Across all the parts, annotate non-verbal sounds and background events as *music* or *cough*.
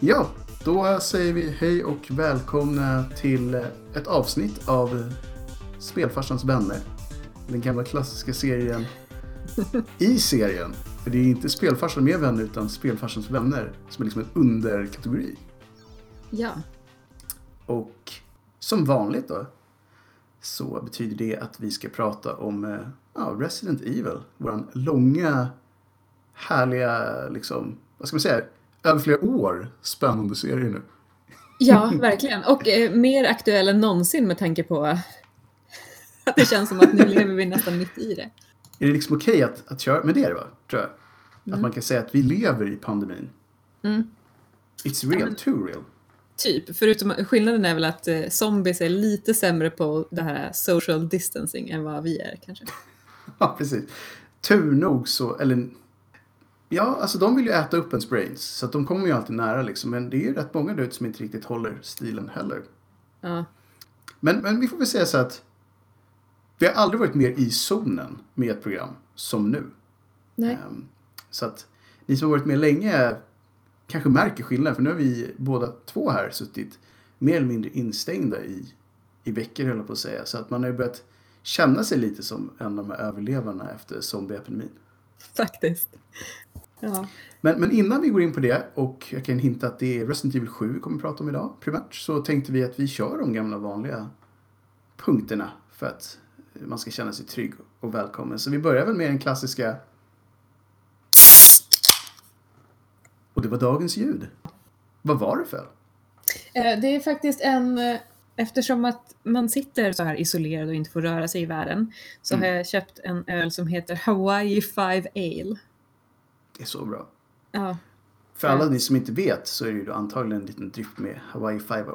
Ja, då säger vi hej och välkomna till ett avsnitt av Spelfarsans vänner. Den gamla klassiska serien *laughs* i serien. För det är inte Spelfarsan med vänner utan Spelfarsans vänner som är liksom en underkategori. Ja. Och som vanligt då så betyder det att vi ska prata om eh, ja, Resident Evil. Vår långa, härliga, liksom, vad ska man säga, över flera år spännande serie nu. Ja, verkligen. Och eh, mer aktuell än någonsin med tanke på att det känns som att nu lever vi nästan mitt i det. Är det liksom okej att, att köra? Men det va? Tror jag. Att man kan säga att vi lever i pandemin. Mm. It's real, too real. Typ, förutom skillnaden är väl att eh, zombies är lite sämre på det här social distancing än vad vi är kanske. *laughs* Ja, precis. Tur nog så, eller... Ja, alltså de vill ju äta upp ens brains. Så de kommer ju alltid nära liksom. Men det är ju rätt många där ute som inte riktigt håller stilen heller. Ja. Men, men vi får väl säga så att vi har aldrig varit mer i zonen med ett program som nu. Nej. Ehm, Så att ni som har varit med länge kanske märker skillnad. För nu har vi båda två här suttit mer eller mindre instängda i, i veckor höll jag på att säga. Så att man har ju börjat känna sig lite som en av de här överlevarna efter zombieepidemin. Faktiskt. Ja. Men, men innan vi går in på det och jag kan hinta att det är Resident Evil 7 vi kommer att prata om idag primärt. Så tänkte vi att vi kör de gamla vanliga punkterna för att man ska känna sig trygg och välkommen. Så vi börjar väl med den klassiska Och det var dagens ljud. Vad var det för? Eh, Det är faktiskt en, eh, eftersom att man sitter så här isolerad och inte får röra sig i världen, så Mm. har jag köpt en öl som heter Hawaii 5 Ale. Det är så bra. Ja, För alla ni som inte vet så är det ju antagligen en liten drift med Hawaii 5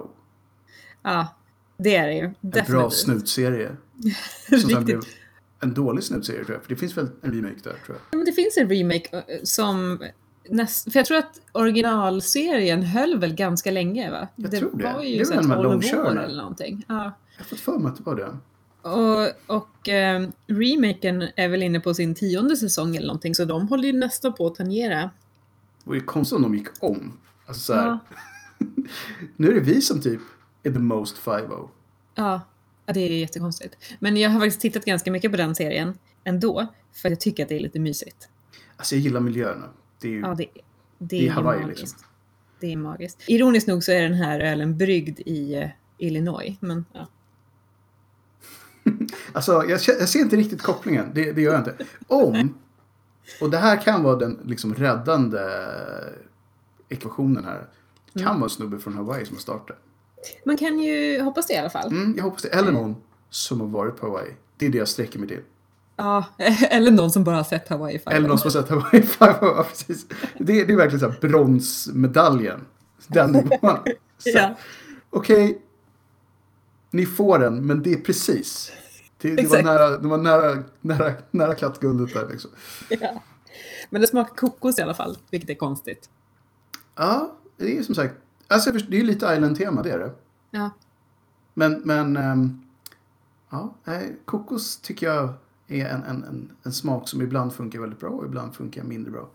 ja det är det ju. En bra Definitivt. snutserie. *laughs* Som sen blev en dålig snutserie tror jag. För det finns väl en remake där tror jag. Ja, men det finns en remake eh, som näst, för jag tror att originalserien höll väl ganska länge va? Jag tror det. var Det ju är så väl här de här 12 år långkörarna. eller någonting. Ja. Jag har fått för mig att det var det. Och, och eh, remaken är väl inne på sin tionde säsong eller någonting så de håller ju nästan på att tangera. Det vore ju konstigt om de gick om. Alltså så här, Ja. *laughs* nu är det vi som typ är the most 5 Ja, ja, det är jättekonstigt. Men jag har faktiskt tittat ganska mycket på den serien ändå, för jag tycker att det är lite mysigt. Alltså jag gillar miljöerna. Det är ju... Ja, det, det, Det är, Hawaii, magiskt. liksom. Det är magiskt. Ironiskt nog så är den här ölen bryggd i eh, Illinois, men ja. *laughs* Alltså jag, jag ser inte riktigt kopplingen. Det, det gör jag inte. Om, och det här kan vara den liksom räddande ekvationen här. Det kan vara en snubbe från Hawaii som har startat. Man kan ju hoppas det i alla fall. Mm, jag hoppas det. Eller någon som har varit på Hawaii. Det är det jag sträcker mig till. Ja, *laughs* eller någon som bara har sett Hawaii 5. Eller någon som har sett Hawaii 5 *laughs* ja, precis. Det, det är verkligen så här bronsmedaljen. Den nivån. Ja, Okej, ni får den, men det är precis. Det, det var, nära, det var nära, nära, nära kattguldet där liksom. ja. Men det smakar kokos i alla fall, vilket är konstigt. Ja, det är som sagt. Alltså, det är ju lite Island-tema, det är det. Ja, Men, men ehm, ja, kokos tycker jag är en, en, en, en smak som ibland funkar väldigt bra och ibland funkar mindre bra.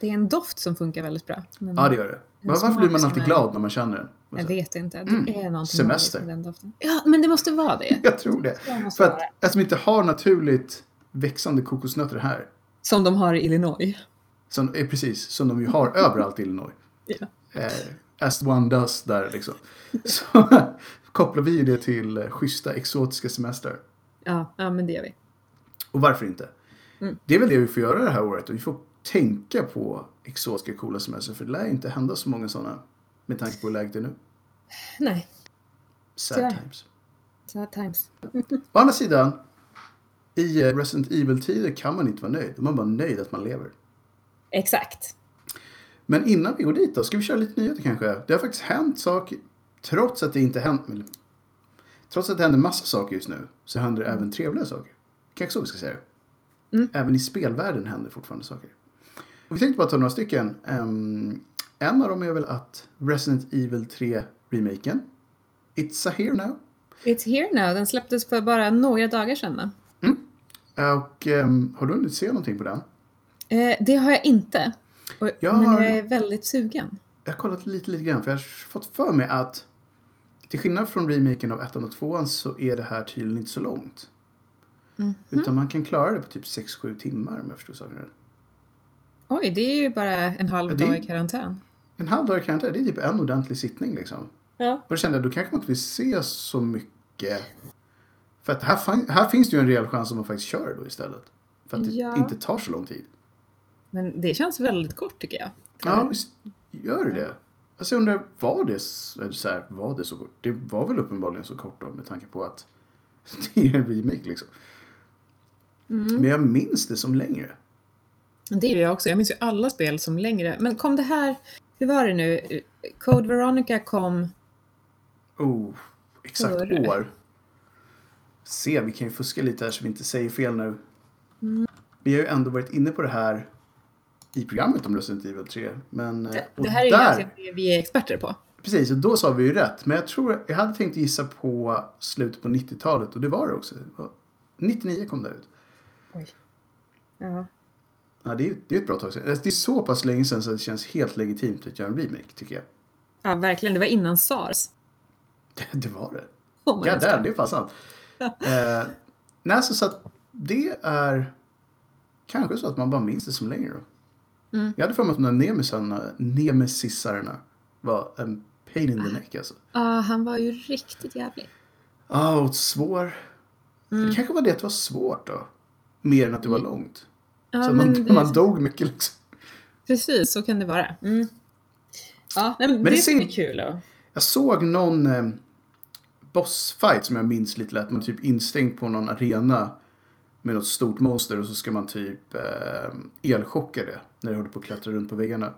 det är en doft som funkar väldigt bra. Ja, det gör det. Varför blir man alltid är- glad när man känner den? Jag vet inte. Det Mm. är någonting Semester. med den doften. Ja, men det måste vara det. *laughs* Jag tror det. Måste För att eftersom vi inte har naturligt växande kokosnötter här, Som de har i Illinois. som är precis som de ju har *laughs* överallt i Illinois. Ja. Eh, as one does där liksom. *laughs* Så kopplar vi ju det till eh, schyssta exotiska semester. Ja, ja, men det gör vi. Och varför inte? Mm. Det är väl det vi får göra det här året. Och vi får tänka på exotiska coola semester. För det lär inte hända så många sådana med tanke på hur läget är nu. Nej, Sad Tyvärr. times. sad times. *laughs* Å andra sidan, i eh, Resident Evil-tider kan man inte vara nöjd. Man är bara nöjd att man lever. Exakt. Men innan vi går dit då, ska vi köra lite nyheter kanske? Det har faktiskt hänt saker, trots att det inte hänt, trots att det händer massa saker just nu, så händer det även trevliga saker. Kanske så vi ska säga det. Mm. Även i spelvärlden händer fortfarande saker. Och vi tänkte bara ta några stycken. Ehm, en av dem är väl att Resident Evil 3 remaken, It's a here now. It's here now. Den släpptes för bara några dagar sedan. va? Och ehm, har du hunnit se någonting på den? Eh, det har jag inte. Och, Jag men har- jag är väldigt sugen. jag har kollat lite, lite grann för jag har fått för mig att till skillnad från remaken av ettan och tvåan så är det här tydligen inte så långt. Mhm. Utan man kan klara det på typ 6-7 timmar om jag förstår saken rätt. Oj, det är ju bara en halv Ja, dag i karantän. En halv dag i karantän, det är typ en ordentlig sittning liksom. Ja. Och då kände jag, då kanske man inte vill se så mycket. För att här, här finns det ju en rejäl chans att man faktiskt kör då istället. För att det Ja. inte tar så lång tid. Men det känns väldigt kort tycker jag. Ja, visst gör det det. Alltså jag undrar, var det så, här, var det så kort? Det var väl uppenbarligen så kort då med tanke på att *laughs* det är en remake liksom. Mm. Men jag minns det som längre. Det är jag också. Jag minns ju alla spel som längre. Men kom det här... Hur var det nu? Code Veronica kom... Oh, exakt Före. år. Se, vi kan ju fuska lite här så vi inte säger fel nu. Mm. Vi har ju ändå varit inne på det här i programmet om Resident Evil 3. Men, eh, Det, och det här är där, egentligen det vi är experter på. Precis, och då sa vi ju rätt. Men jag tror, jag hade tänkt gissa på slutet på 90-talet och det var det också. Det var- 99 kom det ut. Oj. Ja. Ja, det är, det är ett bra tag sedan. Alltså, Det är så pass länge sedan så det känns helt legitimt att göra en remake, tycker jag. ja, verkligen. Det var innan SARS. Det, *laughs* det var det. Oh Ja, där, det är fan sant. *laughs* eh, nej, så, så att det är kanske så att man bara minns det som längre då. Mm. Jag hade för mig att de där nemisarna, nemesisarna var en pain in the neck alltså. Ja, han var ju riktigt jävlig. Ja, och svår. Mm. Det kanske var det att det var svårt då. Mer än att det var långt. Ja, så men man, det- man dog mycket liksom. Precis, så kan det vara. Mm. Ja, nej, men det det, ser- är kul. Och... Jag såg någon eh, bossfight som jag minns lite lätt. Man typ instängd på någon arena med något stort monster och så ska man typ eh, elchocka det när det håller på att klättra runt på väggarna.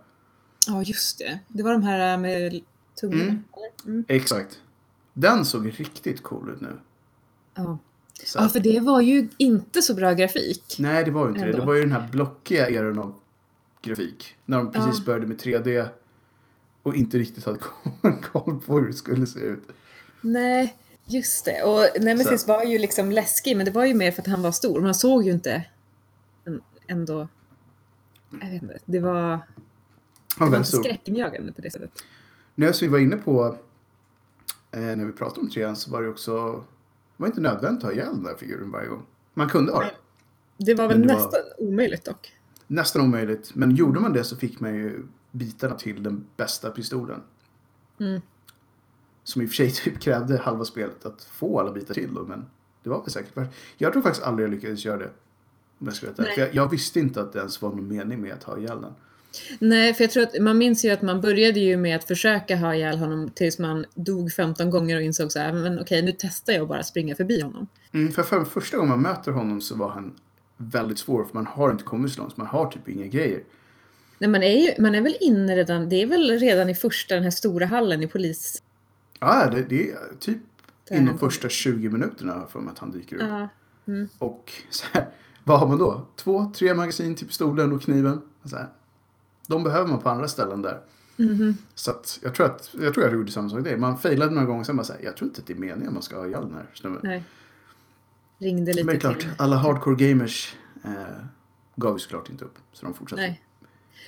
Ja, just det. Det var de här med tungorna. Mm. Mm. Exakt. Den såg riktigt cool ut nu. Ja. Så ja, för det var ju inte så bra grafik. Nej, det var ju inte det. Ändå. Det var ju den här blockiga eran av grafik. När de precis Ja. började med 3D och inte riktigt hade *laughs* koll på hur det skulle se ut. Nej, just det. Och Nemesis var ju liksom läskig, men det var ju mer för att han var stor. Man såg ju inte ändå... Jag vet inte. Det var, det var inte skräckinjagande på det sättet. Nu som vi var inne på eh, när vi pratade om trean så var det också det var inte nödvändigt att ha ihjäl den där figuren varje gång. Man kunde ha det. Det var väl det var- nästan omöjligt dock. Nästan omöjligt. Men gjorde man det så fick man ju bitarna till den bästa pistolen. Mm. Som i och för sig typ krävde halva spelet att få alla bitar till då, men det var väl säkert värt. Jag tror faktiskt aldrig jag lyckades göra det. Om jag ska. Nej. För jag, jag visste inte att det ens var någon mening med att ha ihjäl den. Nej, för jag tror att man minns ju att man började ju med att försöka ha ihjäl honom tills man dog 15 gånger och insåg så här, men okej, nu testar jag att bara springa förbi honom. Mm, för, för första gången man möter honom så var han väldigt svår för man har inte kommit så långt. så Man har typ inga grejer. Nej, man är ju, man är väl inne redan, det är väl redan i första, den här stora hallen i polis... Ja, det, det är typ Där inom första 20 minuterna för mig att han dyker upp. Ja. Mm. Och så här, vad har man då? Två, tre magasin till pistolen och kniven. Så här. De behöver man på andra ställen där. Mhm. Så att jag tror att jag tror jag gjorde samma sak där. Man failade några gånger sen bara säga jag tror inte att det är meningen man ska ha ihjäl den här snubben. Nej. Ringde lite Men klart, till. alla hardcore gamers eh, gav ju såklart inte upp. Så de fortsatte. Nej,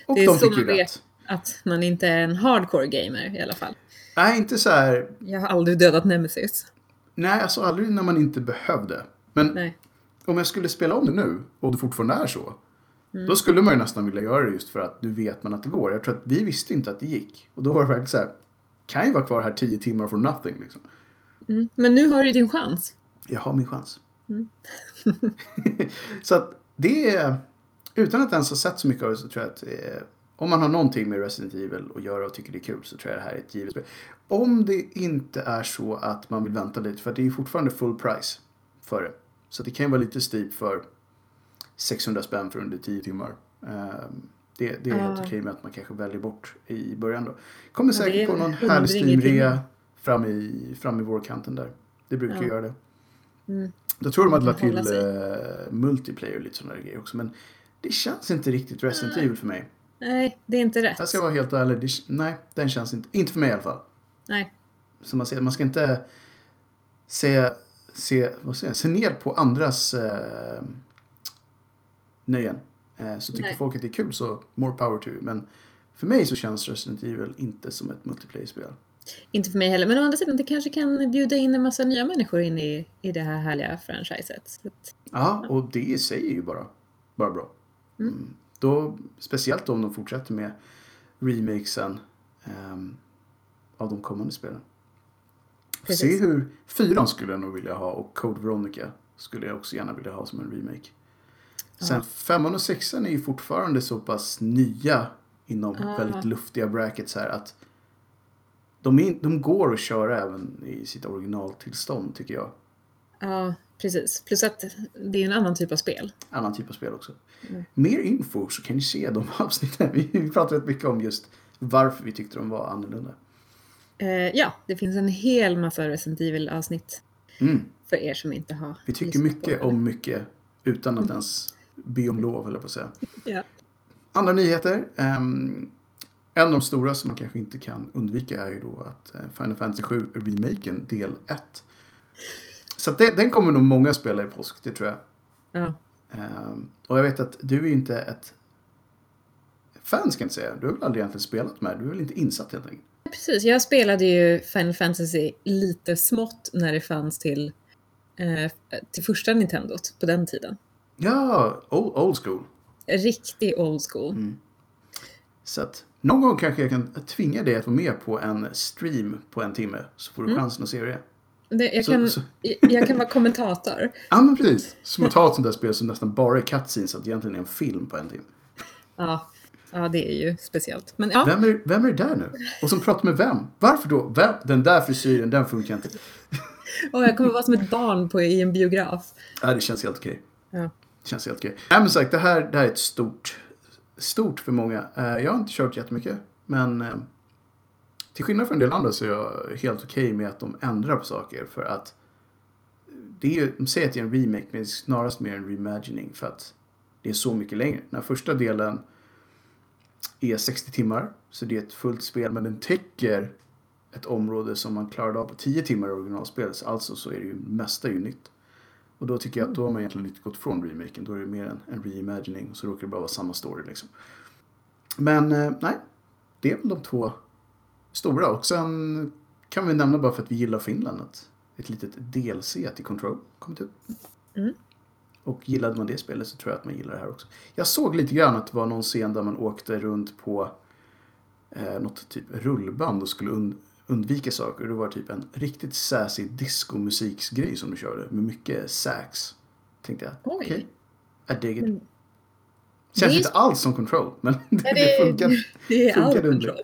och det är de så man vet. att man inte är en hardcore gamer i alla fall. Nej, inte så här. Jag har aldrig dödat Nemesis. Nej, alltså aldrig när man inte behövde. Men Nej. om jag skulle spela om det nu och det fortfarande är så. Mm. Då skulle man ju nästan vilja göra det just för att nu vet man att det går. Jag tror att vi visste inte att det gick. Och då var det verkligen så här. Kan ju vara kvar här tio timmar for nothing liksom. Mm. Men nu har du din chans. Jag har min chans. Mm. *laughs* så att det är, utan att ens ha sett så mycket av det så tror jag att eh, om man har någonting med Resident Evil att göra och tycker det är kul så tror jag det här är ett givet spel. Om det inte är så att man vill vänta lite för det är fortfarande full price för det. Så det kan ju vara lite styvt för 600 spänn för under 10 timmar. Ehm, det, det är helt Ja. okej med att man kanske väljer bort i början då. Kommer Ja, säkert är på någon härlig timmen. fram i, fram i vårkanten där. Det brukar Ja. göra det. Mm. Jag tror de hade Man lagt till uh, multiplayer och lite sådana grejer också. Men det känns inte riktigt Resident. Evil för mig. Nej, det är inte rätt. Jag ska vara helt ärlig. Det, nej, den känns inte. Inte för mig i alla fall. Nej. Så man, ser, man ska inte se, se, vad säger jag, se ner på andras eh, nöjen. Eh, så tycker Nej. folk att det är kul så more power to you. Men för mig så känns Resident Evil inte som ett multiplayer-spel. Inte för mig heller, men å andra sidan det kanske kan bjuda in en massa nya människor in i, i det här härliga franchiset. Att, Ja, och det i sig är ju bara, bara bra. Mm. Då, speciellt om de fortsätter med remakesen ehm, av de kommande spelen. Får Se Precis. hur fyran skulle jag nog vilja ha och Code Veronica skulle jag också gärna vilja ha som en remake. Sen femman och sexan är ju fortfarande så pass nya inom Ah. väldigt luftiga brackets här att de, är, de går att köra även i sitt originaltillstånd tycker jag. ja, precis. Plus att det är en annan typ av spel. annan typ av spel också. Mer info så kan ni se de *laughs* avsnitten. Vi, pratar rätt mycket om just varför vi tyckte de var annorlunda. Eh, ja, det finns en hel massa Resident Evil-avsnitt Mm. för er som inte har Vi tycker mycket om mycket utan att ens be om lov, jag på att säga. Ja. Andra nyheter. ehm, en av de stora som man kanske inte kan undvika är ju då att eh, Final Fantasy 7 remaken del 1. Så det, den kommer nog många spela i påsk, det tror jag. Ja. Ehm, och jag vet att du är inte ett fan ska jag inte säga. Du har väl aldrig egentligen spelat med Du är väl inte insatt helt enkelt. Precis, jag spelade ju Final Fantasy lite smått när det fanns till, eh, till första Nintendot på den tiden. Ja, old, old school. Riktig old school. Mm. Så att någon gång kanske jag kan tvinga dig att vara med på en stream på en timme. Så får du chansen att se det. Det, jag, Så- kan, så- jag kan vara kommentator. *laughs* Ja men precis. Som att ta ett sånt där spel som nästan bara är cutscenes. Så att det egentligen är en film på en timme. Ja, ja, det är ju speciellt. Men ja, Vem är, vem är det där nu? Och som pratar med vem? Varför då? Vem? Den där frisyren, den funkar inte. *laughs* och jag kommer vara som ett barn på, i en biograf. Ja, det känns helt okej. Ja. Det känns helt okej. Nej men sagt, det här, det här är ett stort, stort för många. Eh, jag har inte kört jättemycket. Men eh, till skillnad från en del andra så är jag helt okej med att de ändrar på saker. För att det är de säger att det är en remake men det är snarast mer en reimagining. För att det är så mycket längre. Den här första delen är 60 timmar. Så det är ett fullt spel men den täcker ett område som man klarade av på 10 timmar i originalspelet. Alltså så är det ju mesta ju nytt. Och då tycker jag att då har man egentligen inte gått från remaken. Då är det mer en, en reimagining. Och så råkar det bara vara samma story liksom. Men eh, nej, det är väl de två stora. Och sen kan vi nämna bara för att vi gillar Finland att ett litet DLC till Control kommit ut. Mm. Och gillade man det spelet så tror jag att man gillar det här också. Jag såg lite grann att det var någon scen där man åkte runt på eh, något typ rullband och skulle undvika saker. Det var typ en riktigt sassy discomusiksgrej som du körde med mycket sax. Tänkte jag, okej. I dig it. Känns Det är- inte alls som control, men *laughs* det, Ja, det funkar. det är funkar under. control.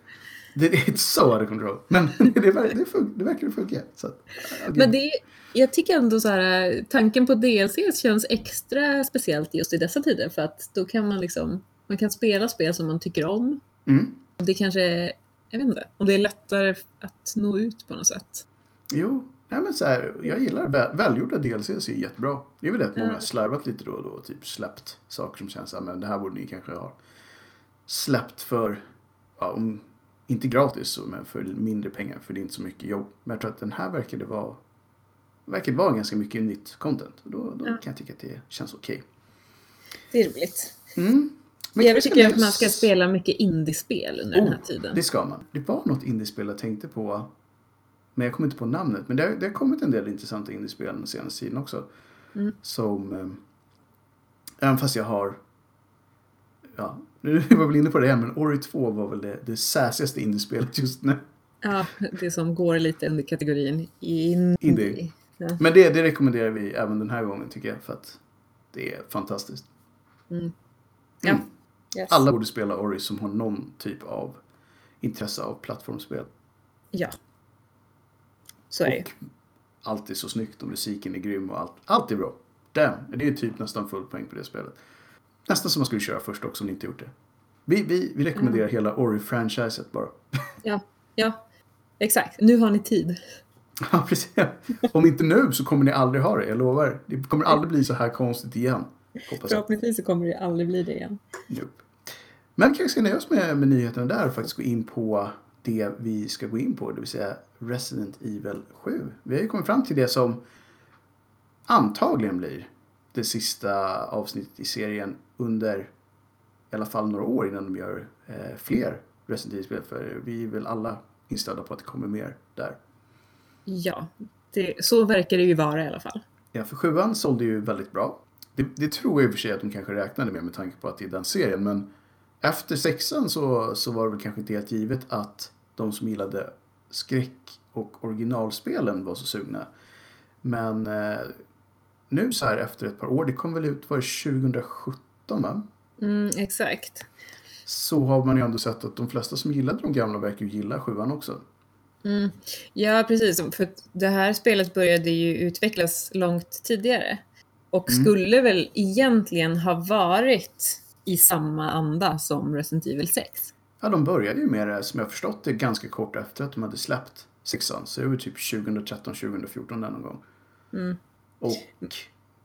Det är inte så out of control. Men *laughs* det, det, fun- det verkar funka. Så att, ja, Men det, är- jag tycker ändå så här, tanken på DLC känns extra speciellt just i dessa tider för att då kan man liksom, man kan spela spel som man tycker om. Mm. Det kanske, jag vet inte, om det är lättare att nå ut på något sätt. Jo, nej men så här, jag gillar väl, välgjorda DLCs är jättebra. Det är väl det att många har Ja. slarvat lite då och då. Typ släppt saker som känns men det här borde ni kanske ha släppt för, ja, om, inte gratis men för mindre pengar. För det är inte så mycket jobb. Men jag tror att den här verkade vara, verkade vara ganska mycket nytt content. Då, då Ja. kan jag tycka att det känns okej. Det är roligt. Mm. Men jag tycker att man ska spela mycket indiespel under den här Oh, tiden. Det ska man. Det var något indiespel jag tänkte på. Men jag kommer inte på namnet. Men det har, det har kommit en del intressanta indiespel den senaste tiden också. Mm. Som... Eh, även fast jag har... Ja, *laughs* nu var jag väl inne på det igen, men Ori 2 var väl det, det sassigaste indiespelet just nu. Ja, det som går lite under kategorin indie. Indie. Ja. Men det, det rekommenderar vi även den här gången tycker jag. För att det är fantastiskt. Mm. Ja. Mm. Yes. Alla borde spela Ori som har någon typ av intresse av plattformsspel. Ja. Så är det. Och allt är så snyggt och musiken är grym och allt. Allt är bra. Damn, det är typ nästan full poäng på det spelet. Nästan som man skulle köra först också om ni inte gjort det. Vi, vi, vi rekommenderar hela Ori-franchiset bara. *laughs* Ja, ja. Exakt. Nu har ni tid. Ja, precis. Om inte nu så kommer ni aldrig ha det, jag lovar. Det kommer aldrig bli så här konstigt igen. Förhoppningsvis så kommer det aldrig bli det igen. Nope. Men kanske ska nöja oss med, med nyheterna där och faktiskt gå in på det vi ska gå in på, det vill säga Resident Evil 7. Vi har ju kommit fram till det som antagligen blir det sista avsnittet i serien under i alla fall några år innan de gör eh, fler Resident Evil-spel för vi är väl alla inställda på att det kommer mer där. Ja, det, så verkar det ju vara i alla fall. Ja, för sjuan sålde ju väldigt bra. Det, det tror jag i och för sig att de kanske räknade med med tanke på att det är den serien. Men efter sexan så, så var det väl kanske inte helt givet att de som gillade skräck och originalspelen var så sugna. Men eh, nu så här efter ett par år, det kom väl ut, var det 2017 va? Mm, exakt. Så har man ju ändå sett att de flesta som gillade de gamla verkar ju gilla sjuan också. Mm. Ja, precis. För det här spelet började ju utvecklas långt tidigare. Och Mm. skulle väl egentligen ha varit i samma anda som Resident Evil 6. Ja, de började ju med det, som jag förstått det, ganska kort efter att de hade släppt sexan. Så det var typ 2013, 2014 där någon gång. Mm. Och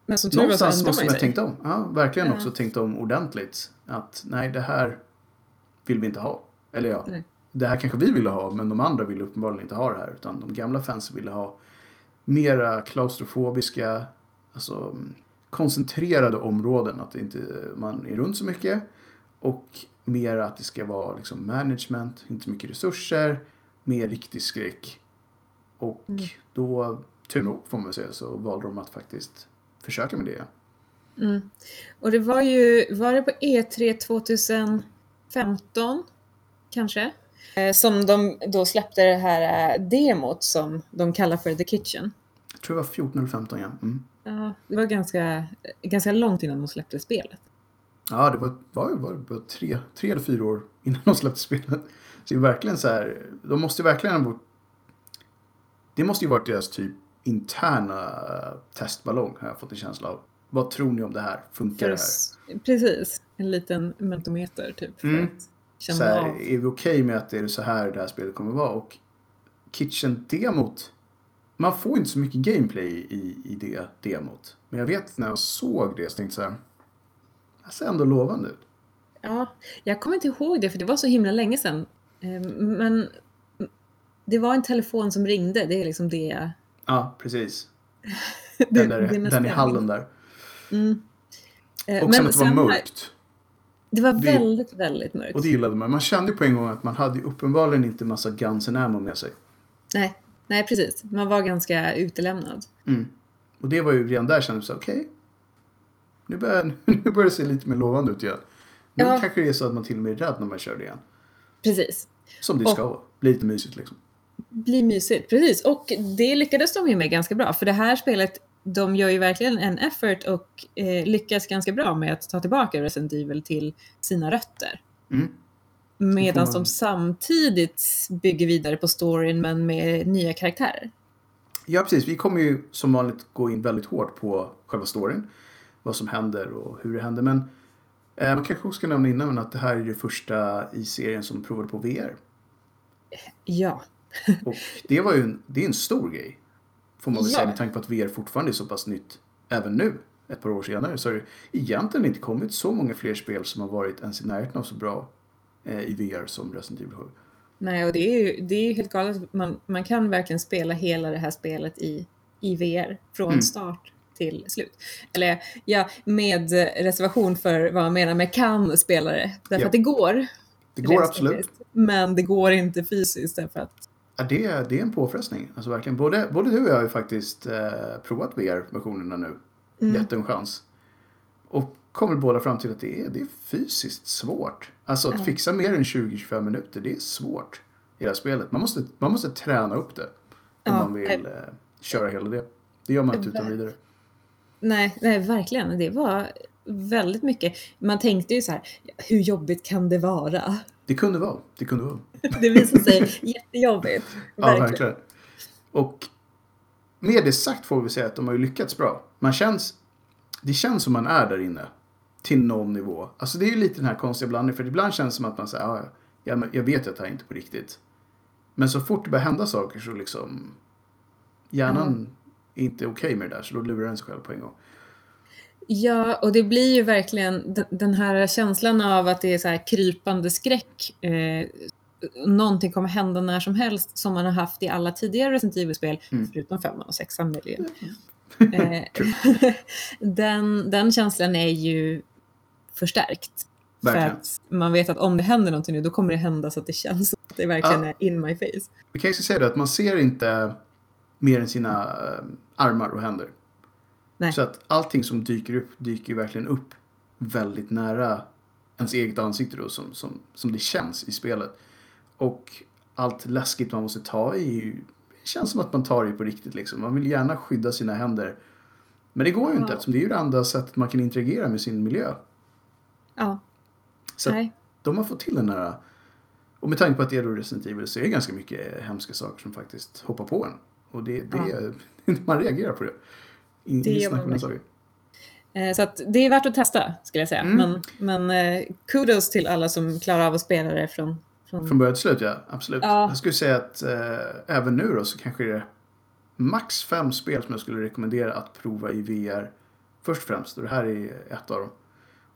Men som tur någonstans måste man ju tänkt om. Ja, verkligen Ja. också tänkt om ordentligt. Att nej, det här vill vi inte ha. Eller ja, Nej. det här kanske vi ville ha, men de andra ville uppenbarligen inte ha det här. Utan de gamla fansen ville ha mera klaustrofobiska, alltså koncentrerade områden. Att inte, man är runt så mycket. Och mer att det ska vara liksom management, inte så mycket resurser, mer riktig skräck. Och Mm. då, tur nog får man väl säga, så valde de att faktiskt försöka med det. Mm. Och det var ju, var det på E3 2015 kanske? Eh, Som de då släppte det här eh, demot som de kallar för The Kitchen. Jag tror det var 14 eller 15 ja. Mm. Ja, det var ganska, ganska långt innan de släppte spelet. Ja, det var, var, var, var tre, tre eller fyra år innan de släppte spelet. Så det är verkligen så här, de måste ju verkligen ha det måste ju varit deras typ interna testballong har jag fått en känsla av. Vad tror ni om det här? Funkar För det här? precis, en liten mentometer typ. För Mm. att känna Så här, av. är vi okej med att det är så här det här spelet kommer vara? Och Kitchen-demot, man får inte så mycket gameplay i, i det demot. Men jag vet när jag såg det så tänkte jag så här, det ser ändå lovande ut. Ja, jag kommer inte ihåg det för det var så himla länge sedan. Eh, Men det var en telefon som ringde, det är liksom det jag... Ja, precis. *laughs* det- Den, där, det mest den i det. hallen där. Mm. Eh, Och sen att det var mörkt. Det var Det- väldigt, väldigt mörkt. Och det gillade man. Man kände på en gång att man hade uppenbarligen inte massa guns and ammo med sig. Nej, nej, precis. Man var ganska utelämnad. Mm. Och det var ju redan där kände jag så här, okej. nu, börjar, *laughs* nu börjar det se lite mer lovande ut igen. Nu Ja. kanske det är så att man till och med är rädd när man kör det igen. Precis. Som det Och- ska vara. Bli lite mysigt liksom. Bli mysigt, precis. Och det lyckades de ju med ganska bra. För det här spelet, de gör ju verkligen en effort och eh, lyckas ganska bra med att ta tillbaka Resident Evil till sina rötter. Mm. Medan de samtidigt bygger vidare på storyn men med nya karaktärer. Ja, precis. Vi kommer ju som vanligt gå in väldigt hårt på själva storyn. Vad som händer och hur det händer. Men eh, man kanske också ska nämna innan att det här är det första i serien som provade på VR. Ja, *laughs* Och det var ju en, det är en stor grej. Får man väl Ja. säga med tanke på att VR fortfarande är så pass nytt även nu. Ett par år senare så har det egentligen inte kommit så många fler spel som har varit ens i närheten av så bra i VR som Resident Evil 7. nej och det är ju det är helt galet. Man, man kan verkligen spela hela det här spelet i, i VR från Mm. start till slut. Eller ja, med reservation för vad man menar med kan spela det. Därför Ja. att det går. Det går absolut. Men det går inte fysiskt därför att Ja, det, är- det är en påfrestning. Alltså verkligen. Både, både du och jag har ju faktiskt eh, provat VR-versionerna nu. Mm. Gett en chans. Och kommer båda fram till att det är, det är fysiskt svårt. Alltså att Ja. fixa mer än 20-25 minuter, det är svårt i det här spelet. Man måste, man måste träna upp det. Om Ja, man vill eh, köra hela det. Det gör man inte utan vidare. Nej, nej, verkligen. Det var väldigt mycket. Man tänkte ju så här, hur jobbigt kan det vara? Det kunde vara. Det kunde vara. *laughs* Det visade sig *laughs* jättejobbigt. Ja, Verkligen. verkligen. Och med det sagt får vi säga att de har ju lyckats bra. Man känns, det känns som man är där inne. Till någon nivå. Alltså det är ju lite den här konstiga blandningen. För ibland känns det som att man säger, ja, ja, men jag vet att det här är inte på riktigt. Men så fort det börjar hända saker så liksom hjärnan är inte okej med det där. Så då lurar den sig själv på en gång. Ja, och det blir ju verkligen den här känslan av att det är så här krypande skräck. Eh, någonting kommer hända när som helst som man har haft i alla tidigare Resident Evil-spel, Mm. förutom femman och sexan möjligen. *laughs* Eh, *laughs* den, den känslan är ju förstärkt. Verkligen. För att man vet att om det händer någonting nu, då kommer det hända så att det känns att det verkligen Ja. är in my face. Vi kan ju säga det att man ser inte mer än sina eh, armar och händer. Nej. Så att allting som dyker upp dyker verkligen upp väldigt nära ens eget ansikte då som, som, som det känns i spelet. Och allt läskigt man måste ta i känns som att man tar i på riktigt liksom. Man vill gärna skydda sina händer. Men det går ju inte Ja. eftersom det är ju det enda sättet man kan interagera med sin miljö. Ja, Så nej. de har fått till den här... Och med tanke på att det är Resident Evil så är det ganska mycket hemska saker som faktiskt hoppar på en. Och det, det, *laughs* man reagerar på det. In, Det inget gör snack man om den saken. Eh, Så att det är värt att testa, skulle jag säga. Mm. Men, men eh, kudos till alla som klarar av att spela det från... från... Från början till slut, ja. Absolut. Ja. Jag skulle säga att eh, även nu då så kanske det är max fem spel som jag skulle rekommendera att prova i VR. Först och främst, och det här är ett av dem.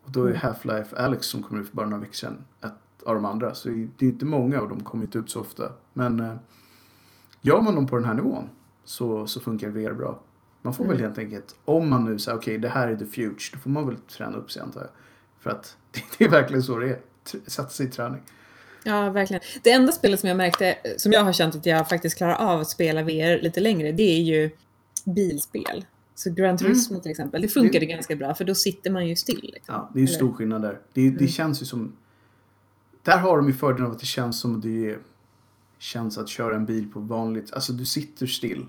Och då är Mm. Half-Life Alex som kom ut för bara några veckor sedan ett av de andra. Så det är inte många och de kommer inte ut så ofta. Men eh, gör man dem på den här nivån så, så funkar VR bra. Man får väl Mm. helt enkelt, om man nu säger okej det här är the future, då får man väl träna upp sig antar jag. För att *laughs* det är verkligen så det är. Sätta sig i träning. Ja, verkligen. Det enda spelet som jag märkte, som jag har känt att jag faktiskt klarar av att spela VR lite längre, det är ju bilspel. Så Gran Turismo till exempel, det funkade ganska bra för då sitter man ju still. Liksom. Ja, det är ju stor skillnad där. Det, det Mm. känns ju som... Där har de ju fördelen av att det känns som det känns att köra en bil på vanligt... Alltså du sitter still.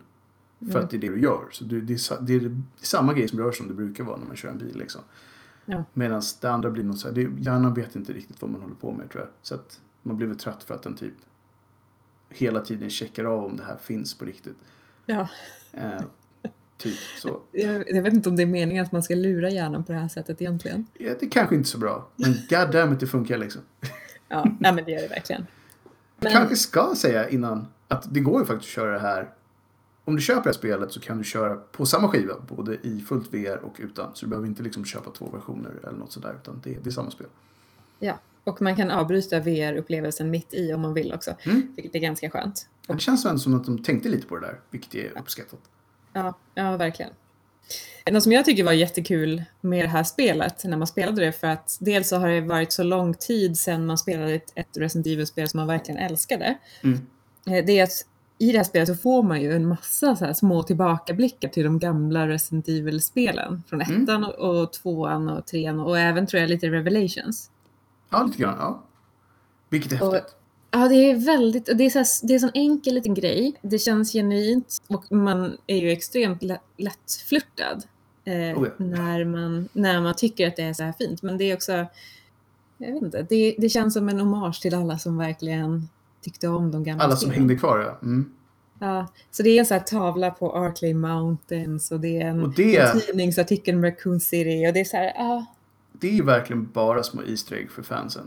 För Mm. att det är det du gör. Så du, det, är, det är samma grej som rör som det brukar vara när man kör en bil. Liksom. Ja. Medan det andra blir något så här, det, hjärnan vet inte riktigt vad man håller på med tror jag. Så att man blir väl trött för att den typ hela tiden checkar av om det här finns på riktigt. Ja. Eh, typ så. Jag, jag vet inte om det är meningen att man ska lura hjärnan på det här sättet egentligen. Ja, det är kanske inte så bra. Men goddammit det funkar liksom. *laughs* Ja, nej, men det gör det verkligen. Men, kanske ska säga innan att det går ju faktiskt att köra det här. Om du köper det här spelet så kan du köra på samma skiva, både i fullt VR och utan. Så du behöver inte liksom köpa två versioner eller något sådär, utan det, det är samma spel. ja, och man kan avbryta VR-upplevelsen mitt i om man vill också, Mm. vilket är ganska skönt. Men det känns ändå som att de tänkte lite på det där, vilket är uppskattat. Ja, ja, verkligen. Något som jag tycker var jättekul med det här spelet, när man spelade det, för att dels så har det varit så lång tid sedan man spelade ett, ett Resident Evil-spel som man verkligen älskade. Mm. Eh, Det är att i det här spelet så får man ju en massa så små tillbakablickar till de gamla Resident Evil-spelen. Från Mm. ettan och, och tvåan och trean och även tror jag lite Revelations. Ja, lite grann. Ja. Vilket är häftigt. Ja, det är väldigt, det är, så här, det är en sån enkel liten grej. Det känns genuint och man är ju extremt lätt, lättflörtad eh, Oh ja. när, man, när man tycker att det är så här fint. Men det är också, jag vet inte, det, det känns som en hommage till alla som verkligen tyckte om de gamla Alla som hängde kvar, ja. Mm. Ja, så det är en sån här tavla på Arklay Mountains och det är en, det- en tidningsartikel om Raccoon City och det är så här, ja, Det är ju verkligen bara små Easter egg för fansen.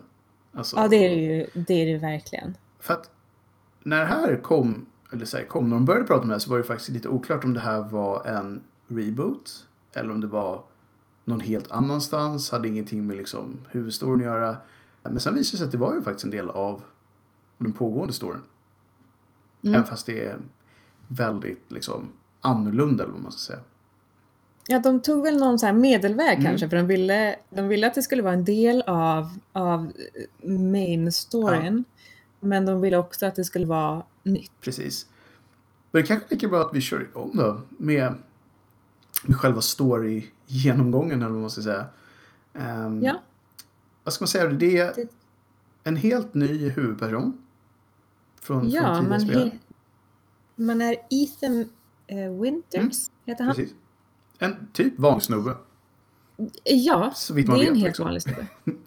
Alltså, ja det är det ju, det är det verkligen. För att när det här kom, eller så här, kom, när de började prata om det här så var det faktiskt lite oklart om det här var en reboot. Eller om det var någon helt annanstans, hade ingenting med liksom huvudstoryn att göra. Men sen visade det sig att det var ju faktiskt en del av den pågående storyn. Mm. Även fast det är väldigt liksom annorlunda eller vad man ska säga. Ja, de tog väl någon så här medelväg Mm. kanske, för de ville, de ville att det skulle vara en del av, av main storyn. Men de ville också att det skulle vara nytt. Precis. Men det kanske lika bra att vi kör igång då med, med själva story-genomgången eller vad man ska säga. Ehm, Ja. Vad ska man säga? Det är Det- en helt ny huvudperson. Från, Ja, från tidigare man, he, man är Ethan eh, Winters, heter han. Precis. En typ vanlig snubbe. Ja, det är vet. en helt liksom. vanlig snubbe. *laughs*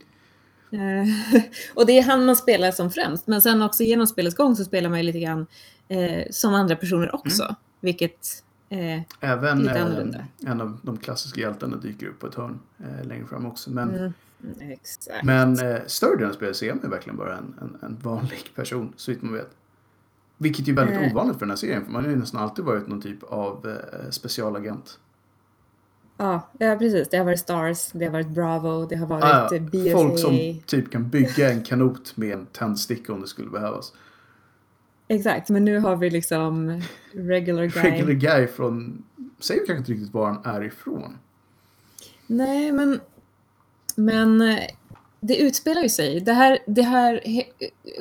Eh, *laughs* och det är han man spelar som främst. Men sen också genom spelets gång så spelar man ju lite grann eh, som andra personer också. Mm. Vilket, eh, Även Lite eh, annorlunda. en av de klassiska hjältarna dyker upp på ett hörn eh, längre fram också. Men, mm, exakt. men eh, större delen av spelet ser man verkligen bara en, en, en vanlig person, så vitt man vet. Vilket är väldigt Eh. ovanligt för den här serien, för man har ju nästan alltid varit någon typ av specialagent. Ja, ja, precis. Det har varit Stars, det har varit Bravo, det har varit Ah, eh, BSA. folk som typ kan bygga en kanot med en tändsticka om det skulle behövas. Exakt, men nu har vi liksom regular guy. Regular guy från, säger kanske inte riktigt var han är ifrån. Nej, men, men eh, det utspelar ju sig, det här, det här,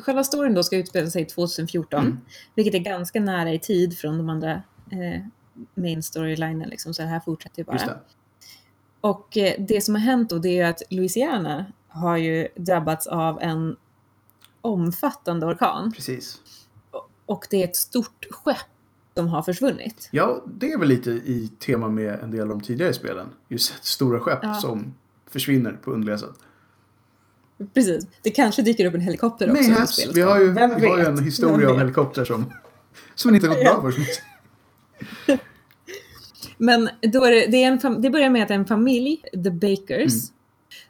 själva storyn då ska utspela sig 2014, Mm. vilket är ganska nära i tid från de andra eh, main storylinen liksom, så det här fortsätter ju bara. Det. Och eh, det som har hänt då det är ju att Louisiana har ju drabbats av en omfattande orkan Precis. och det är ett stort skepp som har försvunnit. Ja, det är väl lite i tema med en del av de tidigare spelen. Just stora skepp Ja. som försvinner på underliga sätt. Precis, det kanske dyker upp en helikopter också. Mayhaps. spelet. Vi har ju, vi har ju en historia vet? helikopter som, som inte har gått bra för. Men då är det, det, är en det börjar med att en familj, The Bakers, Mm.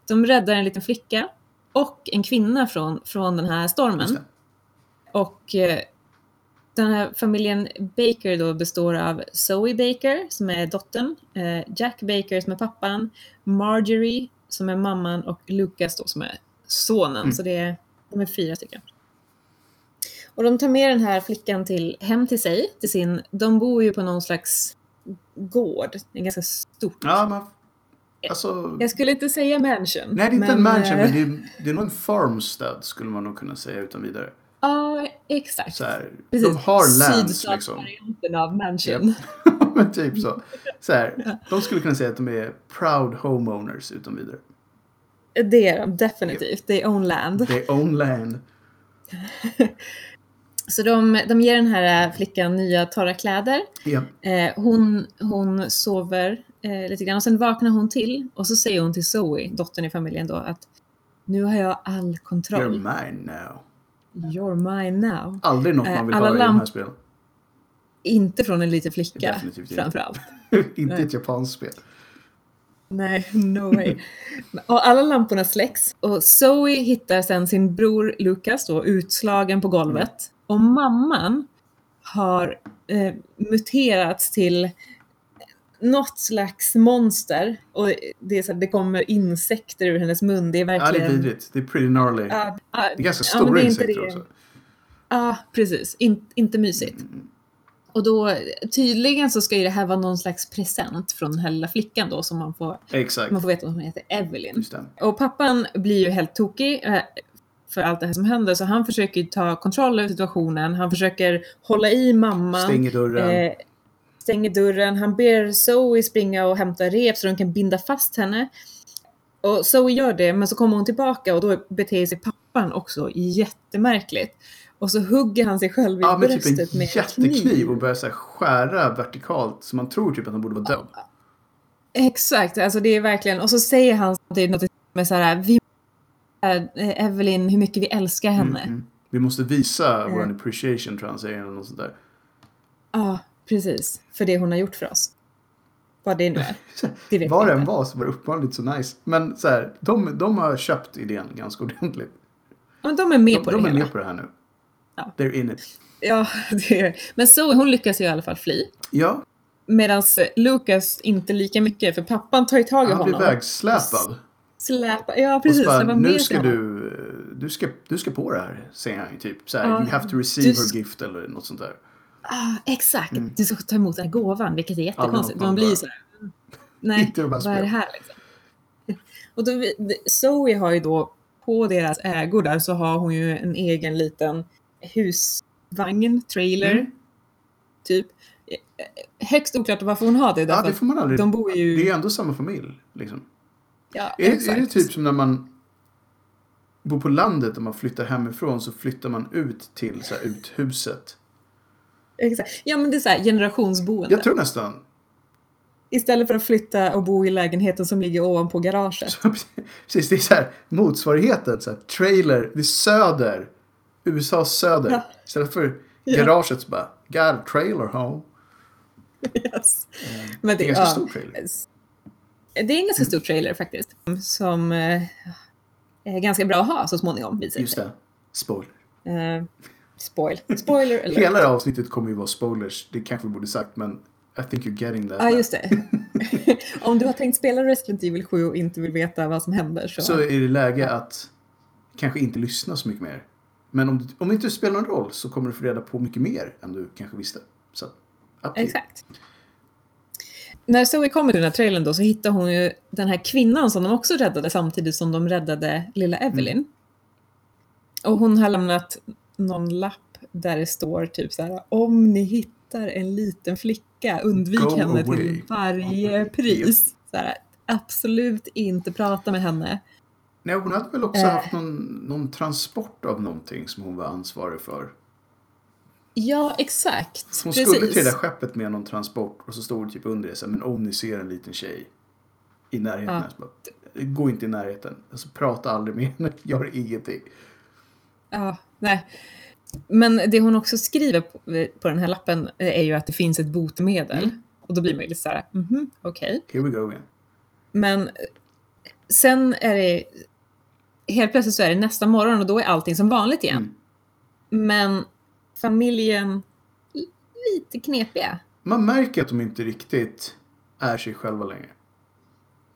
de räddar en liten flicka och en kvinna från, från den här stormen. Och eh, den här familjen Baker då består av Zoe Baker som är dottern, eh, Jack Baker som är pappan, Marjorie som är mamman och Lucas då som är sonen. Mm. Så det är, de är fyra stycken. Och de tar med den här flickan till, hem till sig. Till sin, de bor ju på någon slags gård. Är ganska stort. Ja, men alltså... Jag skulle inte säga mansion. Nej, det är inte en mansion, eh, men det är, det är nog en farmstead skulle man nog kunna säga utan vidare. Ja, exakt. Så här, Precis. de har lands liksom. Sydstatsvarianten av mansion. *laughs* men typ så. så här, de skulle kunna säga att de är proud homeowners utan vidare. Det är de definitivt. They own land. They own land. *laughs* Så de, de ger den här flickan nya torra kläder. Ja. Eh, hon, hon sover eh, lite grann och sen vaknar hon till och så säger hon till Zoe, dottern i familjen då, att nu har jag all You're kontroll. mine now. You're mine now. Aldrig något Eh, man vill alla höra i de här spelen. Inte från en liten flicka Definitivt inte. framförallt. *laughs* inte Nej. ett japanskt spel. Nej, no way. och alla lamporna släcks och Zoe hittar sen sin bror Lucas då utslagen på golvet. Och mamman har eh, muterats till något slags monster. Och det, är så här, det kommer insekter ur hennes mun. Det är Ja, det är verkligen... vidrigt. Det är pretty gnarly. Ja, ja, det är ganska ja, stora inte insekter det. också. Ja, precis. In, inte mysigt. Mm. Och då, tydligen så ska ju det här vara någon slags present från den här lilla flickan då som man får, Exakt. man får veta att hon heter Evelyn. Och pappan blir ju helt tokig eh, för allt det här som händer så han försöker ta kontroll över situationen. Han försöker hålla i mamman. Stänger dörren. Eh, stänger dörren. Han ber Zoe springa och hämta rep så de kan binda fast henne. Och Zoe gör det, men så kommer hon tillbaka och då beter sig pappan också jättemärkligt. Och så hugger han sig själv i ja, med bröstet typ en med jättekniv och börjar så skära vertikalt så man tror typ att han borde vara död. Exakt, alltså det är verkligen, och så säger han samtidigt något med så här, vi Evelyn, hur mycket vi älskar henne. Mm, mm. Vi måste visa Eh. vår appreciation tror jag han säger eller något sånt där. Ja, precis. För det hon har gjort för oss. Vad det nu är. *laughs* Det än inte. var så var det uppenbarligen så nice. Men så här, de, de har köpt idén ganska ordentligt. Men de är med De, på de det är hela. med på det här nu. Ja. They're in it. Ja, *laughs* det är Men så hon lyckas ju i alla fall fly. Ja, Medan Lucas inte lika mycket, för pappan tar ju tag i han blir honom. vägsläpad. Släpa, ja precis. bara, var nu ska du, eh, du ska, du ska på det här, säger han ju typ. Så här, Ja, you have to receive du her gift eller något sånt där. Ah, exakt, Mm. du ska ta emot den här gåvan, vilket är jättekonstigt. man blir bara- så här, mm, nej, vad är det här liksom? *laughs* Och då, Zoe har ju då, på deras ägor där så har hon ju en egen liten husvagn, trailer, Mm. typ. Eh, Högst oklart varför hon har det, Ja, det får man aldrig... de bor ju... Det är ju ändå samma familj. Liksom. Ja, Är, det- exakt. är det typ som när man bor på landet och man flyttar hemifrån så flyttar man ut till så här, uthuset. exakt. Ja, men det är så här generationsboende. Jag tror nästan. Istället för att flytta och bo i lägenheten som ligger ovanpå garaget. Så, *laughs* precis, det är så här motsvarigheten. Så här, trailer, det är söder. USA söder. Ja. Istället för garaget så bara, got a trailer home. Yes. Men Det är ganska ja, stor trailer. Det är en ganska stor trailer faktiskt. Som eh, är ganska bra att ha så småningom. Just det. Spoiler. Eh, spoil. Spoiler eller? Hela det avsnittet kommer ju vara spoilers. Det kanske vi borde sagt men I think you're getting that. Ja, just det. *laughs* Om du har tänkt spela Resident Evil 7 och inte vill veta vad som händer så... Så är det läge att kanske inte lyssna så mycket mer. Men om, du, om det inte spelar någon roll så kommer du få reda på mycket mer än du kanske visste. Så. Exakt. När Zoe kommer till den här trailern då så hittar hon ju den här kvinnan som de också räddade samtidigt som de räddade lilla Evelyn. Och hon har lämnat någon lapp där det står typ så här om ni hittar en liten flicka undvik Go henne away. till varje pris. Så här, absolut inte prata med henne. Nej, hon hade väl också Eh. haft någon, någon transport av någonting som hon var ansvarig för. Ja, exakt. Hon Precis. skulle till det där skeppet med någon transport och så stod det typ under det så här, men om ni ser en liten tjej i närheten. Ja. Så bara, gå inte i närheten. Alltså, prata aldrig med henne, *laughs* gör ingenting. Ja, nej. Men det hon också skriver på, på den här lappen är ju att det finns ett botemedel. Mm. Och då blir man ju lite så här, mhm, okej. Here we go again. Men sen är det, helt plötsligt så är det nästa morgon och då är allting som vanligt igen. Mm. Men familjen, li- lite knepiga. Man märker att de inte riktigt är sig själva längre.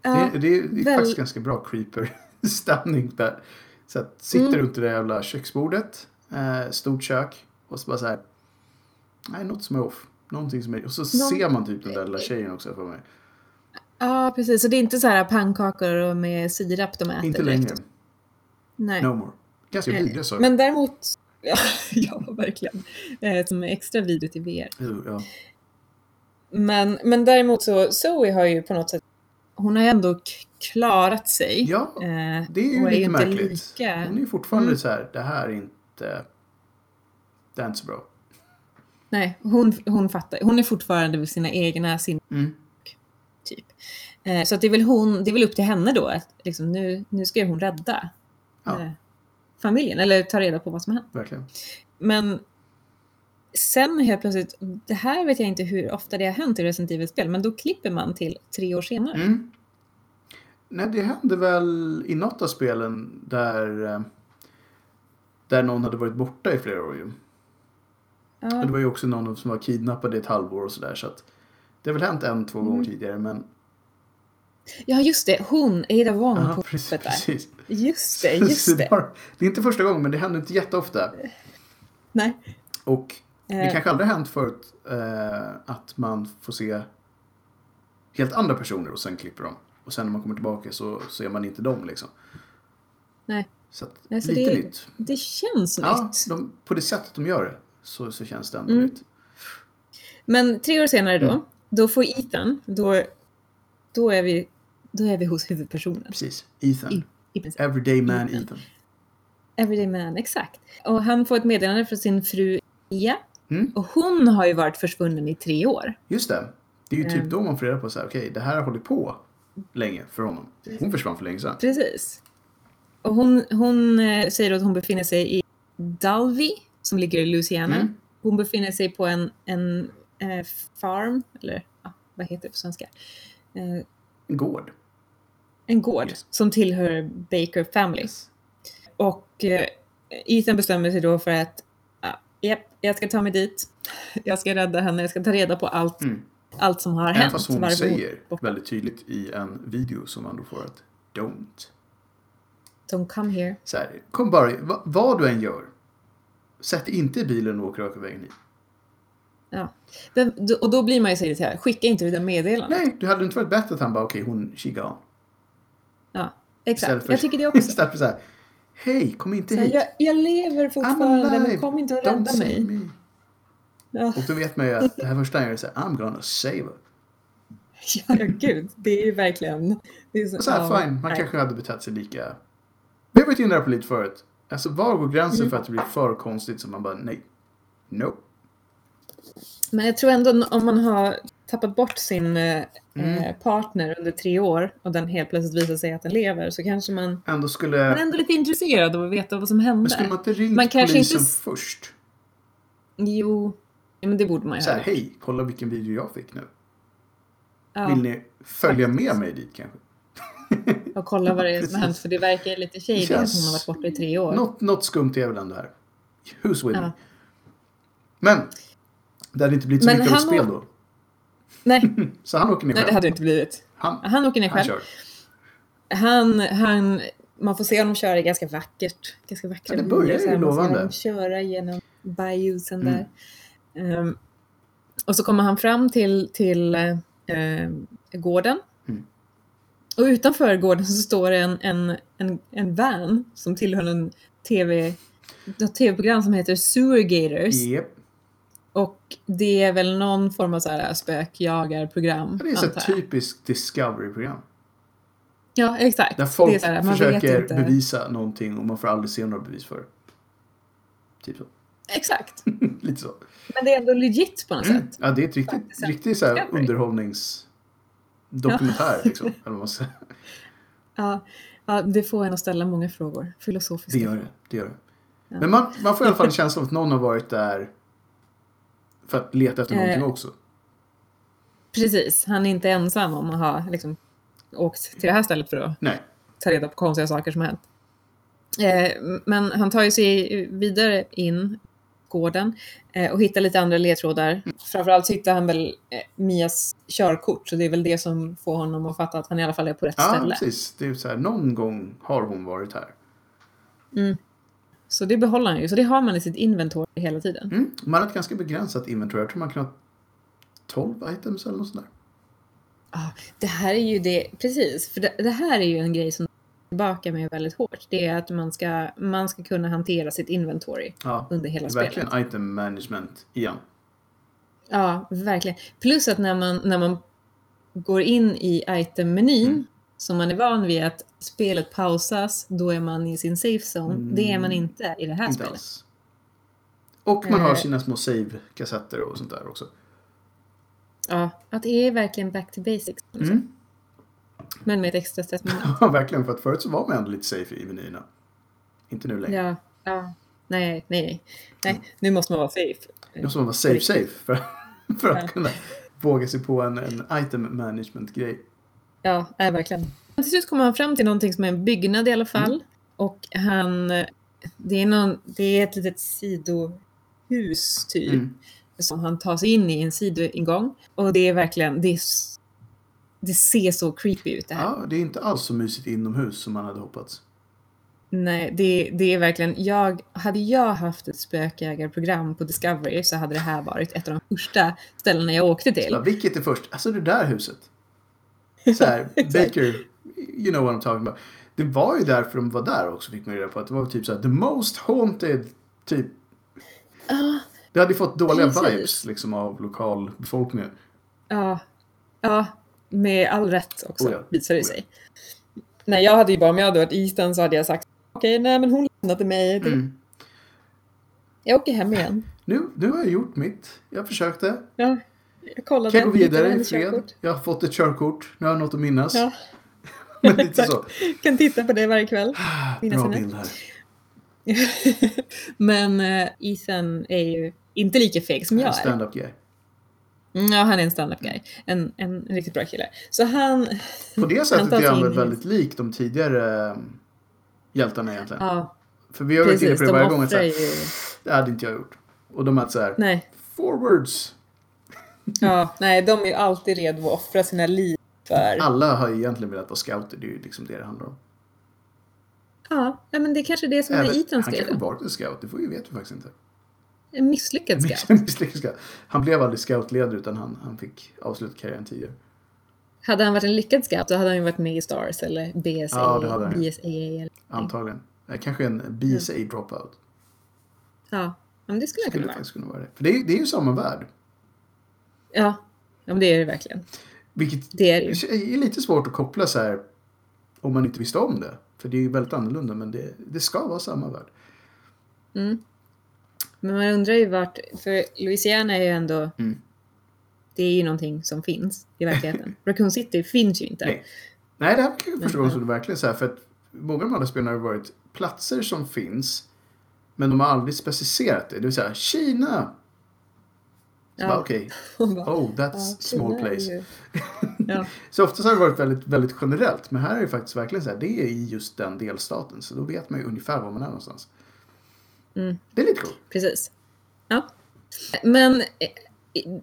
Ja, det, det, det är väl- faktiskt ganska bra creeper-stämning där. Så att sitter Mm. runt det där jävla köksbordet, eh, stort kök och så bara så här. Nej, något som är off. Någonting som är... Och så ser man typ den där lilla tjejen också för mig. ja, precis. Och det är inte så här pannkakor och med sirap de äter. Inte längre. Nej. No more. Ganska vidriga saker. Men däremot, *laughs* ja, ja verkligen. Eh, Som är extra vidrigt i VR. Ja. Men, men däremot så, Zoe har ju på något sätt, hon har ju ändå klarat sig. ja, Eh, det är ju och lite inte märkligt. lika- Hon är ju fortfarande Mm. så här, det här är inte... Det är inte så bra. Nej, hon, hon fattar. Hon är fortfarande vid sina egna sin Mm. typ. Eh, så att det är väl hon, det är väl upp till henne då att liksom, nu, nu ska hon rädda Ja. Familjen eller ta reda på vad som har hänt. Verkligen. Men sen helt plötsligt, det här vet jag inte hur ofta det har hänt i Resident Evil-spel, men då klipper man till tre år senare. Mm. Nej, det hände väl i något av spelen där, eh, där någon hade varit borta i flera år ju. Ja. Det var ju också någon som var kidnappad i ett halvår och sådär. Så att det har väl hänt en, två Mm. gånger tidigare. Men Ja, just det. Hon, Ada Wong ja, på precis. skeppet där. Just det, *laughs* just det. det är inte första gången, men det händer inte jätteofta. Nej. Och det Eh, kanske aldrig har hänt förut eh, att man får se helt andra personer och sen klipper de. Och sen när man kommer tillbaka så ser man inte dem liksom. Nej. Så att, Nej, så lite det- nytt. Det känns Ja, nytt. de, på det sättet de gör det så, så känns det ändå Mm. nytt. Men tre år senare då, Mm. då får Ethan, då, då, är vi, då är vi hos huvudpersonen. Precis. Ethan. I. Everyday man Ethan. Everyday man, exakt. Och han får ett meddelande från sin fru Ia. Mm. Och hon har ju varit försvunnen i tre år. Just det. Det är ju typ Mm. då man får reda på så här, okej, det här har hållit på länge för honom. Hon försvann för länge sedan. Precis. Och hon, hon eh, säger att hon befinner sig i Dalby, som ligger i Louisiana. Mm. Hon befinner sig på en, en eh, farm, eller ja, vad heter det på svenska? Eh, En gård. En gård Yes. som tillhör Baker Family. Och eh, Ethan bestämmer sig då för att ja, japp, jag ska ta mig dit. Jag ska rädda henne, jag ska ta reda på allt, Mm. allt som har Även hänt. fast hon varför säger borta. väldigt tydligt i en video som man då får att don't. Don't come here. Så här, kom bara, va, vad du än gör. Sätt inte bilen och åk raka vägen hit. Ja. Då- Och då blir man ju så irriterad. Skicka inte det där meddelandet. Nej, det hade inte varit bättre att han bara, okej, hon, she gone. Ja, exakt. för- Jag tycker det också. *laughs* Istället för så här, hej, kom inte Så hit. jag, jag lever fortfarande, men kom inte och rädda mig. me. Ja, Och då vet man ju att det här första han gör är så här, I'm gonna save her. *laughs* ja, gud. Det är ju verkligen... Det är så, så här, ja, fine, man nej. kanske hade betett sig lika. Vi har varit inne på lite förut. Alltså var går gränsen Mm. för att det blir för konstigt så man bara nej. No. Men jag tror ändå om man har tappat bort sin eh, Mm. eh, partner under tre år och den helt plötsligt visar sig att den lever så kanske man, Ändå man skulle, är ändå lite intresserad av att veta vad som hände. men skulle man inte ringt Man kanske polisen inte först? Jo, ja, men det borde man ju Så här, hej, kolla vilken video jag fick nu. Ja, Vill ni följa med mig dit kanske? *laughs* och kolla vad det är som har hänt för det verkar lite shady Det att hon har varit borta i tre år. Något, något skumt är väl ändå här. Who's me? Ja. Men, det hade inte blivit så Men mycket av ett spel då. Nej, *laughs* Så han åker ner nej, det själv. hade det inte blivit. Han, Han åker ner han själv. kör. Han, han, man får se honom köra ganska vackert. Ganska vackra Ja, det börjar ju här, man ser lovande. honom köra genom bayousen Mm. där. Ehm, och så kommer han fram till, till eh, gården. Mm. Och utanför gården så står det en, en, en, en van som tillhör en TV, ett tv-program som heter Sewer Gators. Yep. Och det är väl någon form av så här spökjagarprogram. Det är ett typiskt Discovery-program. Ja, exakt. Där Det är folk så här, man vet försöker inte. bevisa någonting och man får aldrig se några bevis för det. Typ så. Exakt. *laughs* Lite så. Men det är ändå legit på något sätt. Ja, det är ett riktigt, Faktiskt riktigt så här underhållningsdokumentär. Liksom, eller *laughs* vad. Ja, ja, det får en att ställa många frågor. Filosofiska. Det gör det. det, gör det. Ja. Men man, man får i alla fall en känsla av att någon har varit där för att leta efter Eh. någonting också. Precis, han är inte ensam om att ha liksom, åkt till det här stället för att Nej. ta reda på konstiga saker som hänt. Eh, men han tar ju sig vidare in gården eh, och hittar lite andra ledtrådar. Framförallt så hittar han väl eh, Mias körkort, så det är väl det som får honom att fatta att han i alla fall är på rätt Ja, ställe. precis. Det är så här, någon gång har hon varit här. Så det behåller han ju, så det har man i sitt inventory hela tiden. Mm. Man har ett ganska begränsat inventory. Jag tror man kan ha 12 items eller något sånt där. Ja, det här är ju det, precis, för det, det här är ju en grej som tillbaka med väldigt hårt. Det är att man ska, man ska kunna hantera sitt inventory Ja, under hela spelet. verkligen item management igen. Ja, verkligen. Plus att när man, när man går in i item-menyn, Mm. Som man är van vid att spelet pausas, då är man i sin safe zone. Det är man inte i det här Mm. Inte spelet. alls. Och man har Eh. sina små save-kassetter och sånt där också. Ja, att det är verkligen back to basics. liksom. Mm. Men med ett extra stressmoment. *laughs* Ja, verkligen. För att förut så var man ändå lite safe i menyerna. Inte nu längre. Ja, ja. Nej, nej, nej. Nej, nu måste man vara safe. Nu måste man vara safe safe för, *laughs* för att Ja. kunna våga sig på en, en item management-grej. Ja, nej, verkligen. Till slut kommer han fram till någonting som är en byggnad i alla fall. Mm. Och han... Det är, någon, det är ett litet sidohus typ. Mm. Som han tar sig in i en sidoingång. Och det är verkligen... Det, är, det ser så creepy ut det här. Ja, det är inte alls så mysigt inomhus som man hade hoppats. Nej, det, det är verkligen... Jag, hade jag haft ett spökjägarprogram på Discovery så hade det här varit ett av de första ställena jag åkte till. Ja, vilket är först? Alltså det där huset. *laughs* Så här. Baker, you know what I'm talking about. Det var ju därför de var där också fick man reda på. Att det var typ så här, the most haunted, typ. Ja, Det hade ju fått dåliga Precis. vibes liksom av lokalbefolkningen. Ja, ja, med all rätt också Oh ja, visar det oh ja. sig. Nej, jag hade ju bara, om jag hade varit Easton så hade jag sagt okej, nej men hon lämnade mig. Mm. Jag åker hem igen. Nu, nu har jag gjort mitt. Jag försökte. Ja, jag kollade. Kan jag gå vidare i fred? Jag har fått ett körkort. Nu har jag något att minnas. Ja, *laughs* Men lite exakt. så. kan titta på det varje kväll. Minnas Bra bild här. *laughs* men eh, Ethan är ju inte lika feg som jag är. Stand-up guy. Mm, Ja, han är en stand-up guy. En, en riktigt bra kille. Så han... På det Han sättet tar är han väl väldigt lik de tidigare um, hjältarna egentligen. Ja, För vi har varit inne på det De varje gång. ju... Det hade inte jag gjort. Och de är så här, Nej. forwards. Ja, nej, de är ju alltid redo att offra sina liv för... Alla har ju egentligen velat vara scouter. Det är ju liksom det det handlar om. Ja, men det är kanske det som är Även, Etans han kanske grej. varit en scout. Det får vi vet vi faktiskt inte. En misslyckad scout. *laughs* Misslyckad scout. Han blev aldrig scoutledare utan han, han fick avsluta karriären tidigare. Hade han varit en lyckad scout då hade han ju varit med i Stars eller BSA, Ja, det hade han. BSAA. Eller... Antagligen. Eh, Kanske en BSA dropout. Ja, men det skulle Skulle jag kunna det vara. faktiskt kunna vara det. För det är, det är ju samma värld. Ja. ja, men det är det verkligen. Vilket Det är det är lite svårt att koppla så här om man inte visste om det. För det är ju väldigt annorlunda men det, det ska vara samma värld. Mm. Men man undrar ju vart, för Louisiana är ju ändå, Mm. det är ju någonting som finns i verkligheten. *laughs* Raccoon City finns ju inte. Nej. Nej, det här var kanske första gången som det verkligen så här. För att många av de andra spelarna har varit platser som finns. Men de har aldrig specificerat det. Det vill säga Kina. Ja. okej. *laughs* Bara, Oh, that's ja, small place. *laughs* Ja. Så oftast har det varit väldigt, väldigt generellt. Men här är det faktiskt verkligen så här. Det är i just den delstaten. Så då vet man ju ungefär var man är någonstans. Mm. Det är lite coolt. Precis. Ja. Men eh,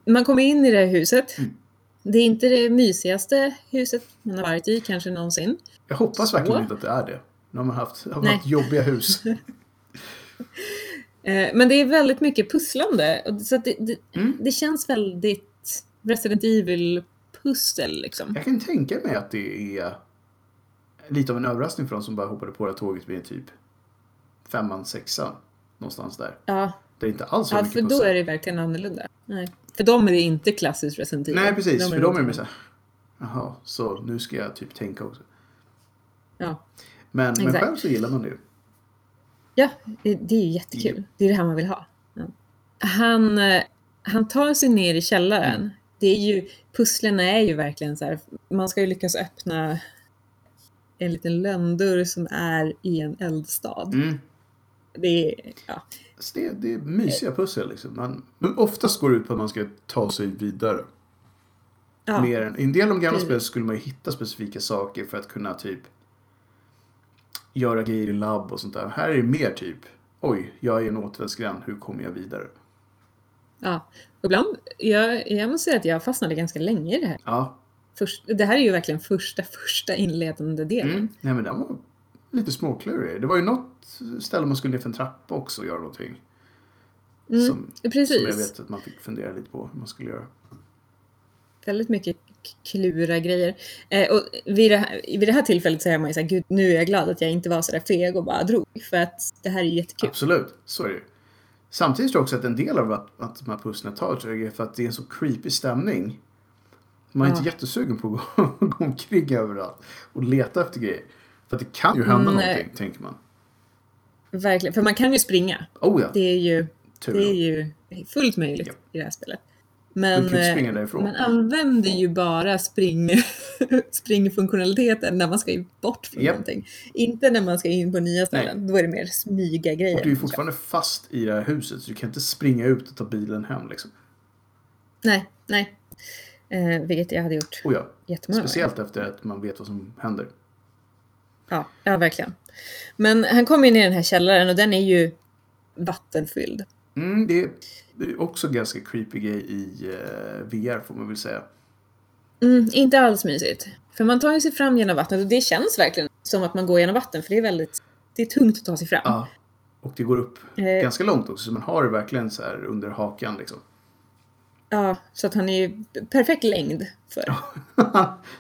man kommer in i det här huset. Mm. Det är inte det mysigaste huset man har varit i kanske någonsin. Jag hoppas Så. verkligen inte att det är det. Nu har man haft, har man Nej. haft jobbiga hus. *laughs* Eh, Men det är väldigt mycket pusslande. Så att det, det, Mm. det känns väldigt Resident Evil pussel liksom. Jag kan tänka mig att det är lite av en överraskning för de som bara hoppade på det här tåget vid typ femman, sexan. Någonstans där. Ja, Det är inte alls så ja mycket för då pussel. är det verkligen annorlunda. Nej. För dem är det inte klassiskt Resident Evil. Nej, precis. för de är någonting mer såhär, jaha, så nu ska jag typ tänka också. Ja. Men, men själv så gillar man det ju. Ja, det, det är ju jättekul. Det är det här man vill ha. Ja. Han, eh, han tar sig ner i källaren. Mm. Det är ju, pusslen är ju verkligen så här, man ska ju lyckas öppna en liten lönndörr som är i en eldstad. Mm. Det är, ja. Så det, det är mysiga pussel liksom. Man, men oftast går det ut på att man ska ta sig vidare. ja. Mer än, I en del av de gamla Precis. spel skulle man ju hitta specifika saker för att kunna typ göra grejer i labb och sånt där. Här är det mer typ, oj, jag är en återvändsgränd, hur kommer jag vidare? ja. Ibland, jag, jag måste säga att jag fastnade ganska länge i det här. Ja, Först, det här är ju verkligen första, första inledande delen. mm. nej men den var lite småklurig. Det var ju något ställe man skulle ner för en trappa också och göra någonting. Mm, Som, Precis. som jag vet att man fick fundera lite på hur man skulle göra. väldigt mycket klura grejer. Eh, och vid det, här, vid det här tillfället så är man ju såhär, gud nu är jag glad att jag inte var sådär feg och bara drog. För att det här är jättekul. Absolut, så är det ju. Samtidigt tror jag också att en del av att, att de här pusslen tar jag är för att det är en så creepy stämning. Man är Ja. inte jättesugen på att gå, *laughs* gå omkring överallt och leta efter grejer. För att det kan ju hända Nej. någonting, tänker man. Verkligen, för man kan ju springa. Oh ja, Det är ju, tur det är ju fullt möjligt Ja. i det här spelet. Men springa eh, man använder ju bara spring, *laughs* springfunktionaliteten när man ska ju bort från Japp. någonting. Inte när man ska in på nya ställen. Då är det mer smyga grejer. Och du är ju fortfarande fast i det här huset så du kan inte springa ut och ta bilen hem liksom. Nej, nej. Eh, vilket jag hade gjort Oh ja, jättemånga speciellt efter att man vet vad som händer. Ja, ja, verkligen. Men han kommer in i den här källaren och den är ju vattenfylld. Mm, det är det är också ganska creepy grej i eh, VR får man väl säga. Mm, inte alls mysigt. För man tar ju sig fram genom vattnet och det känns verkligen som att man går genom vatten för det är väldigt det är tungt att ta sig fram. Ja. Och det går upp Eh. ganska långt också så man har det verkligen så här under hakan liksom. Ja, så att han är ju perfekt längd för.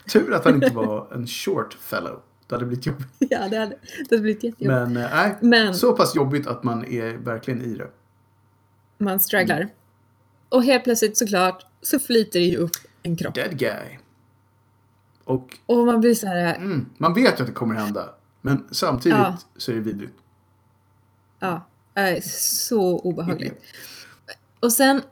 *laughs* Tur att han inte var en short fellow. Det hade blivit jobbigt. *laughs* Ja, det hade, det hade blivit jättejobbigt. Men, nej, Men så pass jobbigt att man är verkligen i det. Man strugglar. Och helt plötsligt såklart så flyter det ju upp en kropp. Dead guy. Och Och man blir så här, mm, man vet ju att det kommer hända. Men samtidigt Ja. så är det vidrigt. ja, äh, så obehagligt. Och sen eh,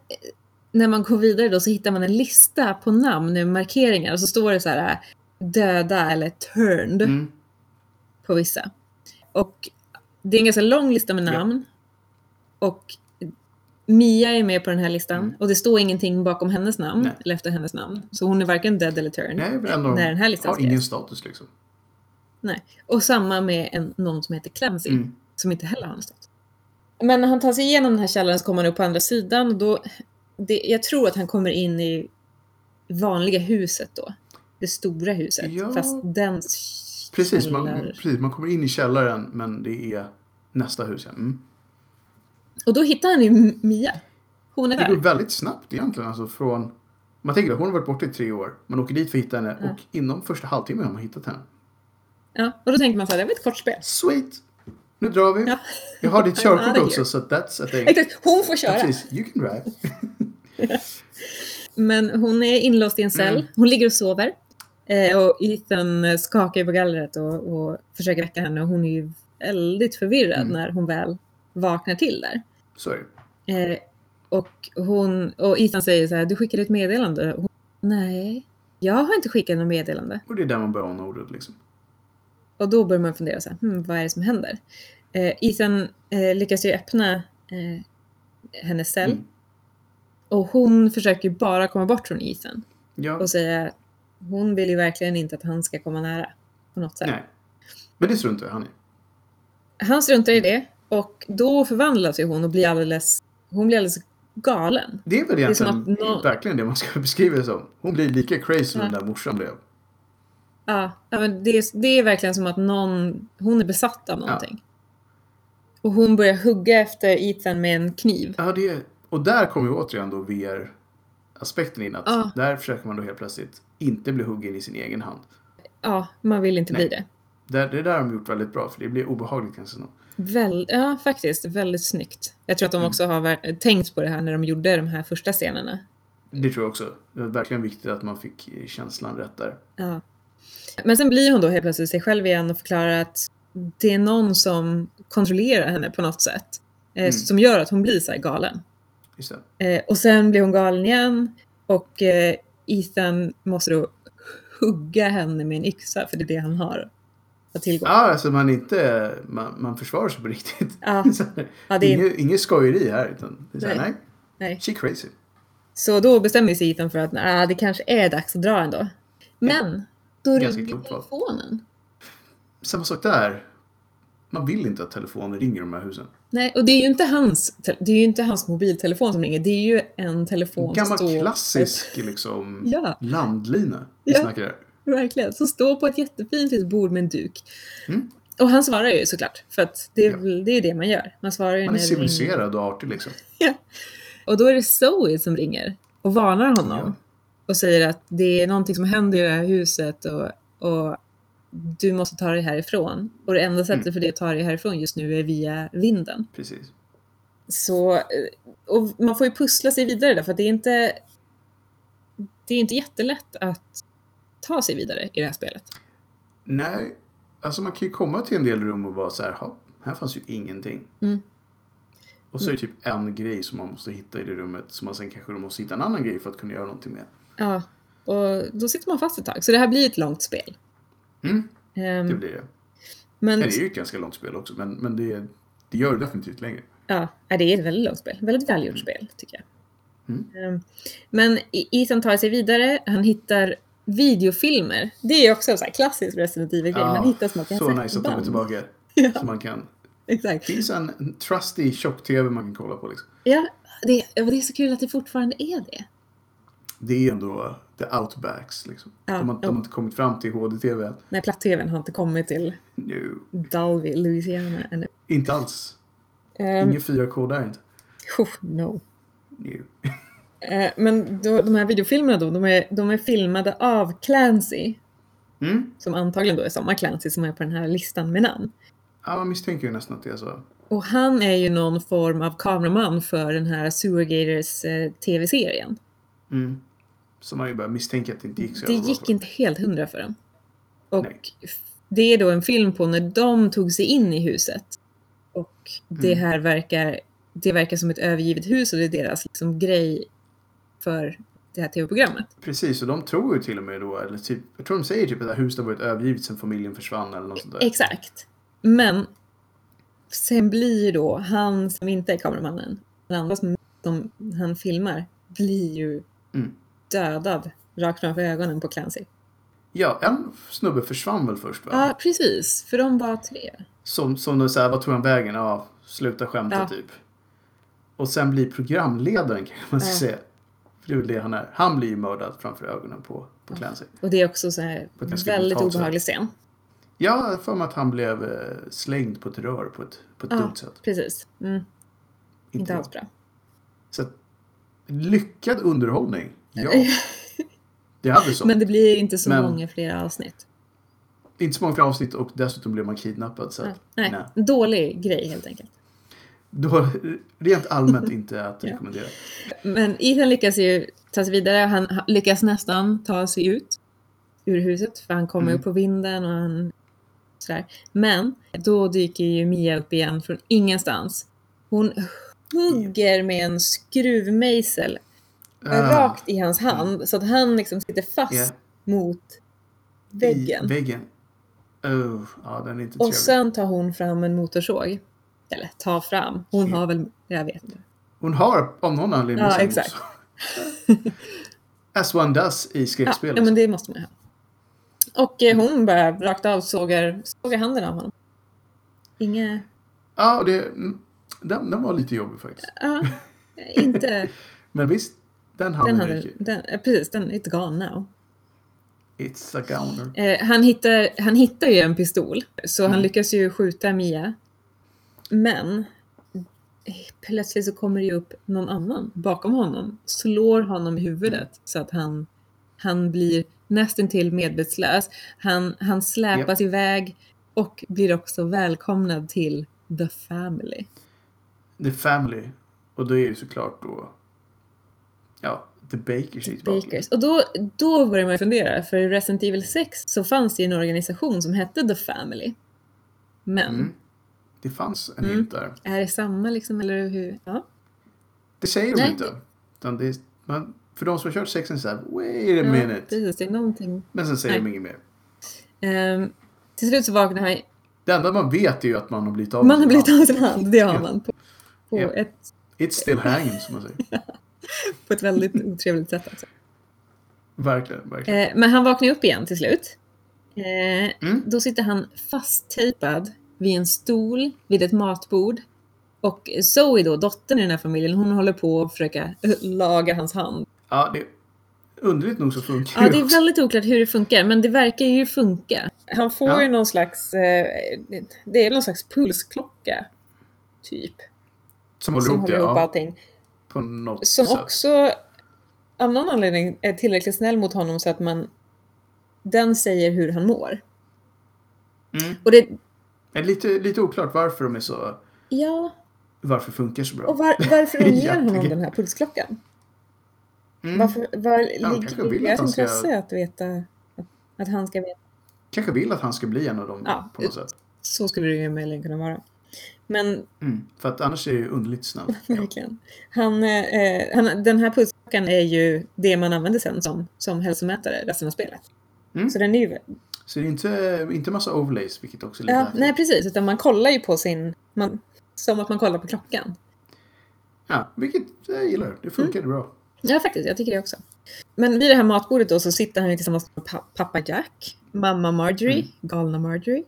när man går vidare då så hittar man en lista på namn med markeringar och så står det så här döda eller turned Mm. på vissa. Och det är en ganska lång lista med Ja. namn. Och Mia är med på den här listan Mm. och det står ingenting bakom hennes namn Nej. eller efter hennes namn. Så hon är varken dead eller turned Nej, men ändå när den här listan har ingen skrevs. status liksom. Nej. Och samma med en, någon som heter Clancy. Mm. Som inte heller har någon status. Men när han tar sig igenom den här källaren så kommer han upp på andra sidan och då... Det, jag tror att han kommer in i vanliga huset då. Det stora huset. Ja. Fast den Precis man, precis, man kommer in i källaren men det är nästa hus. Ja. Mm. Och då hittar han ju Mia. Hon är Det går där. väldigt snabbt egentligen. Alltså från, man tänker att hon har varit borta i tre år. Man åker dit för att hitta henne Ja. och inom första halvtimmen har man hittat henne. Ja, och då tänker man så här, det var ett kort spel. Sweet! Nu drar vi. Ja. Jag har ditt körkort *laughs* också så that's a thing. Exakt, hon får köra. precis, you can drive. *laughs* Men hon är inlåst i en cell. Mm. Hon ligger och sover. Eh, och Ethan skakar ju på gallret och, och försöker väcka henne. Och hon är ju väldigt förvirrad Mm. när hon väl vaknar till där. Det. Eh, och, hon, och Ethan säger så här, du skickade ett meddelande. Hon, Nej, jag har inte skickat något meddelande. Och det är där man börjar ana ordet liksom. Och då börjar man fundera så här, hmm, vad är det som händer? Eh, Ethan eh, lyckas ju öppna eh, hennes cell. Mm. Och hon försöker ju bara komma bort från Ethan. Ja, Och säga, hon vill ju verkligen inte att han ska komma nära. På något sätt. nej. Men det struntar han i. Han struntar i det. Och då förvandlas ju hon och blir alldeles, hon blir alldeles galen. Det är väl egentligen att nå- verkligen det man ska *laughs* beskriva det som. Hon blir lika crazy som Ja. den där morsan blev. Ja, ja men det, är, det är verkligen som att någon, hon är besatt av någonting. Och hon börjar hugga efter Ethan med en kniv. Ja, det och där kommer ju återigen då VR-aspekten in. Att Ja. Där försöker man då helt plötsligt inte bli huggen i sin egen hand. Ja, man vill inte Nej. bli det. Det, det där har de gjort väldigt bra för det blir obehagligt ganska snart. Väl, ja, faktiskt. Väldigt snyggt. Jag tror att de Mm. också har tänkt på det här när de gjorde de här första scenerna. Det tror jag också. Det var verkligen viktigt att man fick känslan rätt där. Ja. Men sen blir hon då helt plötsligt sig själv igen och förklarar att det är någon som kontrollerar henne på något sätt. Eh, Mm. Som gör att hon blir så galen. Eh, och sen blir hon galen igen och eh, Ethan måste då hugga henne med en yxa för det är det han har att tillgå. Ja, alltså man inte, man, man försvarar sig på riktigt. Ja. *laughs* Ja, det inget, inget skojeri här. Utan det är så här, Nej. nej. Nej. She crazy. Så då bestämmer sig Ethan för att ah, det kanske är dags att dra ändå. Men då ringer telefonen. Samma sak där. Man vill inte att telefonen ringer i de här husen. Nej, och det är ju inte hans, det är ju inte hans mobiltelefon som ringer. Det är ju en telefon Gammal som står... klassisk liksom, Ja. landlina vi Ja. snackar. Verkligen. Som står på ett jättefint bord med en duk. Mm. Och han svarar ju såklart. För att det är, Ja. det är det man gör. Man svarar ju Man är civiliserad och artig liksom. *laughs* Ja. Och då är det Zoe som ringer och varnar honom. Ja. Och säger att det är någonting som händer i det här huset och, och du måste ta dig härifrån. Och det enda sättet Mm. för dig att ta dig härifrån just nu är via vinden. Precis. Så, och man får ju pussla sig vidare där, för det är inte, det är inte jättelätt att ta sig vidare i det här spelet. Nej, alltså man kan ju komma till en del rum och vara så här, "Ha, här fanns ju ingenting. Mm. Och så är det typ en grej som man måste hitta i det rummet som man sen kanske måste hitta en annan grej för att kunna göra någonting med. Ja, och då sitter man fast ett tag. Så det här blir ett långt spel. Mm, Ehm, det blir det. men det är ju ett ganska långt spel också, men, men det, det gör det definitivt längre. ja, det är ett väldigt långt spel. Väldigt välgjort spel, tycker jag. Mm. Ehm, men I- Ethan tar sig vidare. Han hittar videofilmer. Det är också en här klassisk Resident Evil-grej. Man hittar små så nice att de är tillbaka. *laughs* Ja. Så man kan... Exakt. Det finns en trusty tjock-tv man kan kolla på liksom. Ja, det, ja, det är så kul att det fortfarande är det. Det är ändå the outbacks liksom. Ja, de, har, de ja. har inte kommit fram till HD-tv än. Nej, platt-tvn har inte kommit till No, Dalby, Louisiana ännu. inte alls. Um, Ingen 4K där inte. oh, no. No. Eh, men då, de här videofilmerna då, de är, de är filmade av Clancy, Mm. som antagligen då är samma Clancy som är på den här listan med namn. Ja, man misstänker ju nästan att det är så. Och han är ju någon form av kameraman för den här Sewer Gators eh, tv-serien. Mm. Så man ju bara misstänker att det inte gick så Det gick inte helt hundra för dem. Och Nej. det är då en film på när de tog sig in i huset. Och det Mm. här verkar, det verkar som ett övergivet hus och det är deras liksom grej för det här tv-programmet. Precis, och de tror ju till och med då, eller typ, jag tror de säger typ att det här huset har varit övergivet sedan familjen försvann eller något sånt där. Exakt. Men sen blir ju då han som inte är kameramannen, den andra som, som han filmar, blir ju Mm. dödad rakt framför ögonen på Clancy. Ja, en snubbe försvann väl först va? Ja, precis. För de var tre. Som, som de säger, vad tog han vägen? Ja, sluta skämta Ja. typ. Och sen blir programledaren kan man Ja. säga. För det är väl det han är. Han blir ju mördad framför ögonen på, på Clancy. Och det är också så här väldigt obehaglig scen. Ja, för mig att han blev eh, slängd på ett rör på ett, på ett Ja. dumt sätt. Precis. Mm, inte bra. alls bra. Så att, lyckad underhållning. Ja. Det hade så. Men det blir inte så Men- många fler avsnitt. Inte så många fler avsnitt och dessutom blev man kidnappad. Så att, Nej, nej. dålig grej helt enkelt. Då, rent allmänt inte att rekommendera. Men Ethan lyckas ju ta sig vidare. Han lyckas nästan ta sig ut ur huset. För han kommer Mm. upp på vinden och han sådär. Men då dyker ju Mia upp igen från ingenstans. Hon hugger med en skruvmejsel Ah, rakt i hans hand. Så att han liksom sitter fast Ja. mot väggen. I väggen. Oh, ja, den är inte Och trevlig. sen tar hon fram en motorsåg. Eller tar fram. Hon Ja. har väl, jag vet inte. Hon har av någon anledning Ja, exakt. *laughs* As one does i skräckspel. ja, men det måste man ha. Och eh, hon bara rakt av sågar, sågar handen av honom. Inga... Ja, och det, mm, den, den var lite jobbig faktiskt. Ja, inte... *laughs* Men visst, den Den handen gick ju. den, precis, den är gone now. It's a gowner. Eh, han, hittar, han hittar ju en pistol, så han Mm. lyckas ju skjuta Mia. Men plötsligt så kommer det upp någon annan bakom honom, slår honom i huvudet så att han Han blir nästintill medvetslös. Han, han släpas iväg och blir också välkomnad till The Family. The Family. Och då är det såklart då... Ja, The Bakers tillbaka. Bakers. Och då, då börjar man fundera, för i Resident Evil 6 så fanns det en organisation som hette The Family. Men Mm. Det fanns en Mm. hint där. är det samma liksom, eller hur? Ja. Det säger Nej, de inte. Utan det är, man, för de som har kört sexen så här, wait a Ja, minute. precis, det är någonting. Men sen säger Nej. de inget mer. Ehm, till slut så vaknar han. Det enda man vet är ju att man har blivit av Man har blivit av sin hand, det har man. På, på, Ja. ett, It's still hanging som man säger. *laughs* på ett väldigt otrevligt sätt. Alltså. Verkligen, verkligen. Eh, men han vaknar upp igen till slut. Eh, Mm. Då sitter han fasttejpad vid en stol vid ett matbord. Och Zoe då, dottern i den här familjen, hon håller på att försöka *laughs* laga hans hand. Ja, det, underligt nog så funkar Ja, det är väldigt oklart hur det funkar, men det verkar ju funka. Han får Ja. ju någon slags, eh, det är någon slags pulsklocka, typ, Som håller som ihop det, håller ihop ja, allting. på något Som sätt. också av någon anledning är tillräckligt snäll mot honom så att man den säger hur han mår. Mm. Och det, Det är lite, lite oklart varför de är så... ja, Varför funkar så bra. och var, varför de *laughs* ger honom den här pulsklockan. Mm. Varför, var ligger vill i att deras han ska- intresse att veta att, att han ska veta? Kanske vill att han ska bli en av dem Ja. på något sätt. Så skulle det ju möjligen kunna vara. Men Mm. För att annars är det ju underligt. Ja. *laughs* Verkligen. Han, eh, han, den här pulsklockan är ju det man använder sen som, som hälsomätare resten av spelet. Mm. Så den är ju... Så det är inte, inte massa overlays, vilket också är lite Ja, nej, precis. Utan man kollar ju på sin... Man, som att man kollar på klockan. Ja, vilket jag gillar. Det funkade bra. Ja, faktiskt. Jag tycker det också. Men vid det här matbordet då så sitter han ju tillsammans med pa- pappa Jack, mamma Marjorie, Mm. galna Marjorie,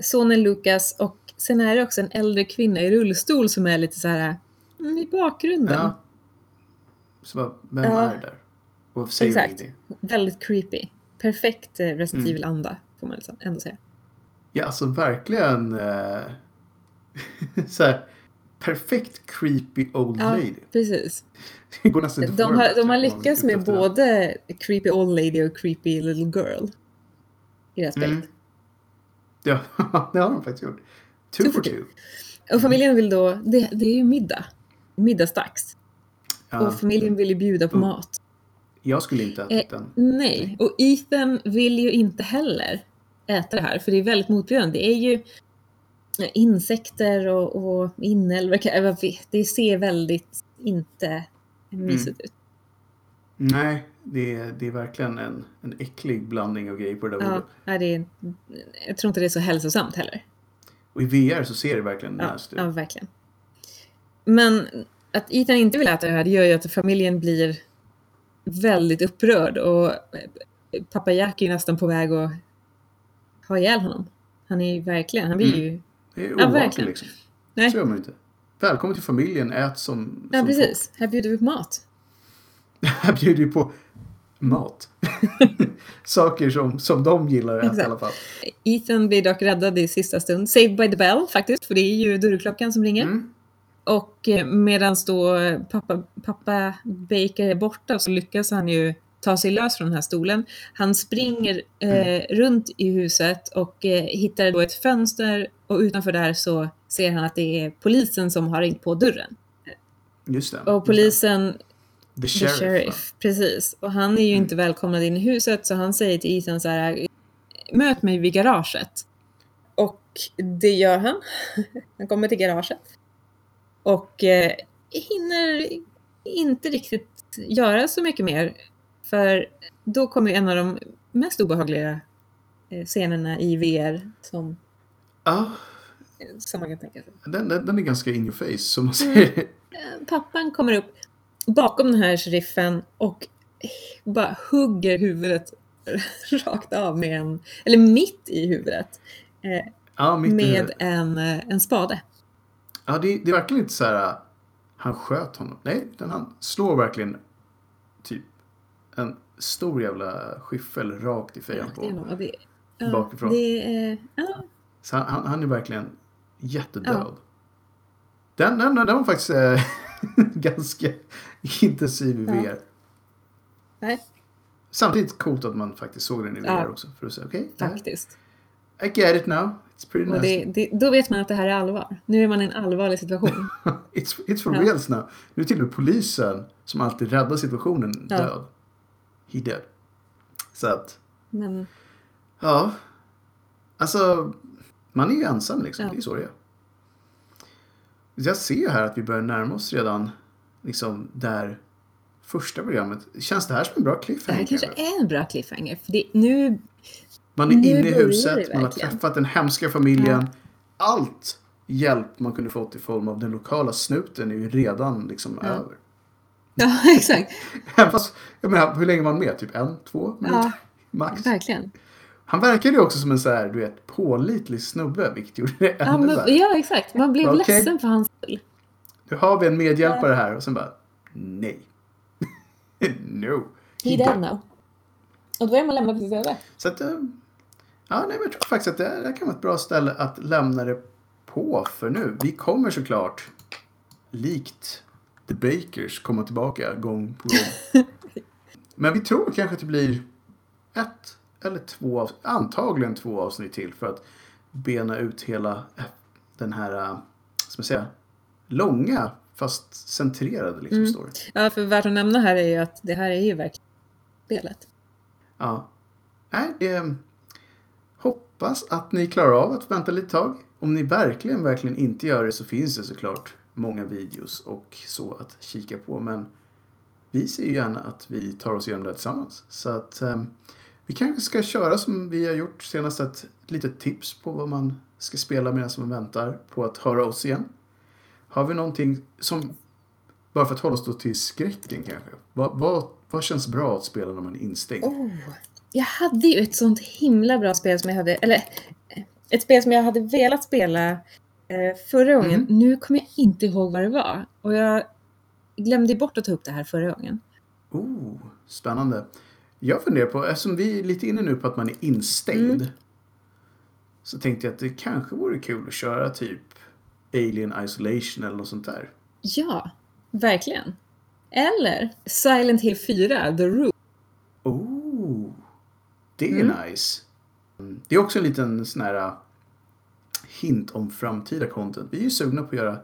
sonen Lucas och sen är det också en äldre kvinna i rullstol som är lite så här mm, i bakgrunden. Ja. Så vem Ja. är där? Och säger Exakt. Väldigt creepy. Perfekt eh, Resident Mm. Evil-anda, får man liksom ändå säga. Ja, alltså verkligen eh, *laughs* så här, perfekt creepy old Ja, lady. precis. Det går nästan inte De har, de har lyckats med både creepy old lady och creepy little girl i det här spelet. Mm. Ja, *laughs* det har de faktiskt gjort. Two, Two for for two. Och familjen vill då, det, det är ju middag. Middagsdags. Ja. Och familjen vill ju bjuda på Mm. mat. Jag skulle inte ätit Eh, den. Nej, och Ethan vill ju inte heller äta det här, för det är väldigt motbjudande. Det är ju eh, insekter och, och inälvor. Det ser väldigt inte mysigt ut. Nej, det är, det är verkligen en, en äcklig blandning av grejer på det där Ja, bordet. nej, det är, jag tror inte det är så hälsosamt heller. Och i VR så ser det verkligen Ja, nasty ja, ut. verkligen. Men att Ethan inte vill äta det här, det gör ju att familjen blir väldigt upprörd och eh, pappa Jack är nästan på väg att ha ihjäl honom. Han är ju verkligen, han blir Mm. ju... Det är Ja, verkligen. liksom. Nej, Så gör man inte. Välkommen till familjen, ät som, ja som precis. Här bjuder vi på mat. folk. *laughs* Här bjuder ju på mat. *laughs* Saker som, som de gillar att äta i alla fall. Ethan blir dock räddad i sista stund. Saved by the bell faktiskt, för det är ju dörrklockan som ringer. Mm. Och medan då pappa, pappa Baker är borta så lyckas han ju ta sig lös från den här stolen. Han springer eh, runt i huset och eh, hittar då ett fönster och utanför där så ser han att det är polisen som har ringt på dörren. Just det. Och polisen, The the sheriff. sheriff, precis. Och han är ju inte välkomnad in i huset så han säger till Ethan så här, möt mig vid garaget. Och det gör han. *laughs* Han kommer till garaget. Och eh, hinner inte riktigt göra så mycket mer. För då kommer en av de mest obehagliga eh, scenerna i VR som, Ja, som man kan tänka sig. den, den, den är ganska in your face, som man säger. Eh, Pappan kommer upp bakom den här sheriffen och bara hugger huvudet *laughs* rakt av med en, eller mitt i huvudet, eh, Ja, mitt i med huvudet. en, eh, en spade. Ja, det, det är verkligen inte så här. Han sköt honom. Nej, utan han slår verkligen typ en stor jävla skyffel rakt i fejan på. det, ja, bakifrån. Det är, ja, Så han, han, han är verkligen jättedöd. Den, den, den var faktiskt eh, *laughs* ganska intensiv i. VR. nej. Samtidigt coolt att man faktiskt såg den i VR också. För att säga okej, Faktiskt. I get it now. It's pretty nice. det, det, då vet man att det här är allvar. Nu är man i en allvarlig situation. *laughs* It's, it's for Ja. reals now. Nu är till och med polisen som alltid räddar situationen Ja. död. He dead. Så att, Men ja. Alltså, man är ju ensam liksom. Ja. Det är så det är. Jag ser ju här att vi börjar närma oss redan liksom där första programmet. Känns det här som en bra det cliffhanger? här kanske kanske? är en bra cliffhanger. För det, nu, Man är nu inne i huset, man har träffat den hemska familjen. Allt hjälp man kunde fått i form av den lokala snuten är ju redan liksom Ja. över. *laughs* ja exakt. *laughs* Fast, jag menar, hur länge var han med? Typ en, två minuter? Ja. Max. Verkligen. Han verkade ju också som en så här, du vet, pålitlig snubbe, vilket gjorde det Ja, ännu men, ja, exakt. Man blev Okej. ledsen för hans skull. Nu har vi en medhjälpare här och sen bara, nej. *laughs* no. He dead now. Och då är man lämnad på öde. Så att, eh, ja, nej, men jag tror faktiskt att det, det här kan vara ett bra ställe att lämna det på för nu. Vi kommer såklart, likt The Bakers, komma tillbaka gång på gång. *laughs* men vi tror kanske att det blir ett eller två, av- antagligen två avsnitt till för att bena ut hela den här, eh, ska man säga, långa fast centrerade liksom Mm. story. Ja, för värt att nämna här är ju att det här är ju verkligen spelet. Ja. Nej, det... Hoppas att ni klarar av att vänta lite tag. Om ni verkligen, verkligen inte gör det så finns det såklart många videos och så att kika på. Men vi ser ju gärna att vi tar oss igenom det här tillsammans. Så att eh, vi kanske ska köra som vi har gjort senast. Ett litet tips på vad man ska spela medan man väntar på att höra oss igen. Har vi någonting som, bara för att hålla oss då till skräcken kanske. Vad, vad, vad känns bra att spela när man är instängd? Oh, jag hade ju ett sånt himla bra spel som jag hade, eller ett spel som jag hade velat spela eh, förra gången. Mhm. Nu kommer jag inte ihåg vad det var. Och jag glömde bort att ta upp det här förra gången. Oh, spännande. Jag funderar på, eftersom vi är lite inne nu på att man är instängd. Mm. Så tänkte jag att det kanske vore kul att köra typ Alien Isolation eller något sånt där. Ja, verkligen. Eller Silent Hill 4, The Room. Oh, det är Mm. nice. Det är också en liten sån här uh, hint om framtida content. Vi är ju sugna på att göra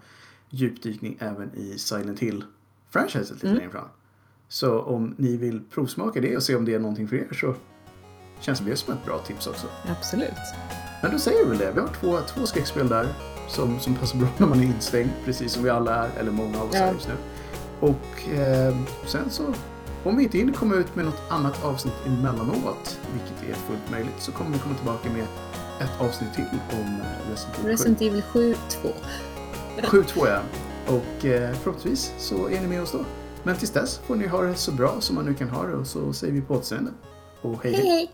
djupdykning även i Silent Hill-franchiset lite Mm. längre fram. Så om ni vill provsmaka det och se om det är någonting för er så känns det som ett bra tips också. Absolut. Men då säger vi väl det. Vi har två, två skräckspel där som, som passar bra *laughs* när man är instängd, precis som vi alla är, eller många av oss Ja. är just nu. Och eh, sen så, om vi inte hinner komma ut med något annat avsnitt emellanåt, vilket är fullt möjligt, så kommer vi komma tillbaka med ett avsnitt till om eh, Resident Evil 7. Resident Evil 7 2. 7-2 ja. Och eh, förhoppningsvis så är ni med oss då. Men tills dess får ni ha det så bra som man nu kan ha det och så säger vi på återseende. Och hej! Hej hej!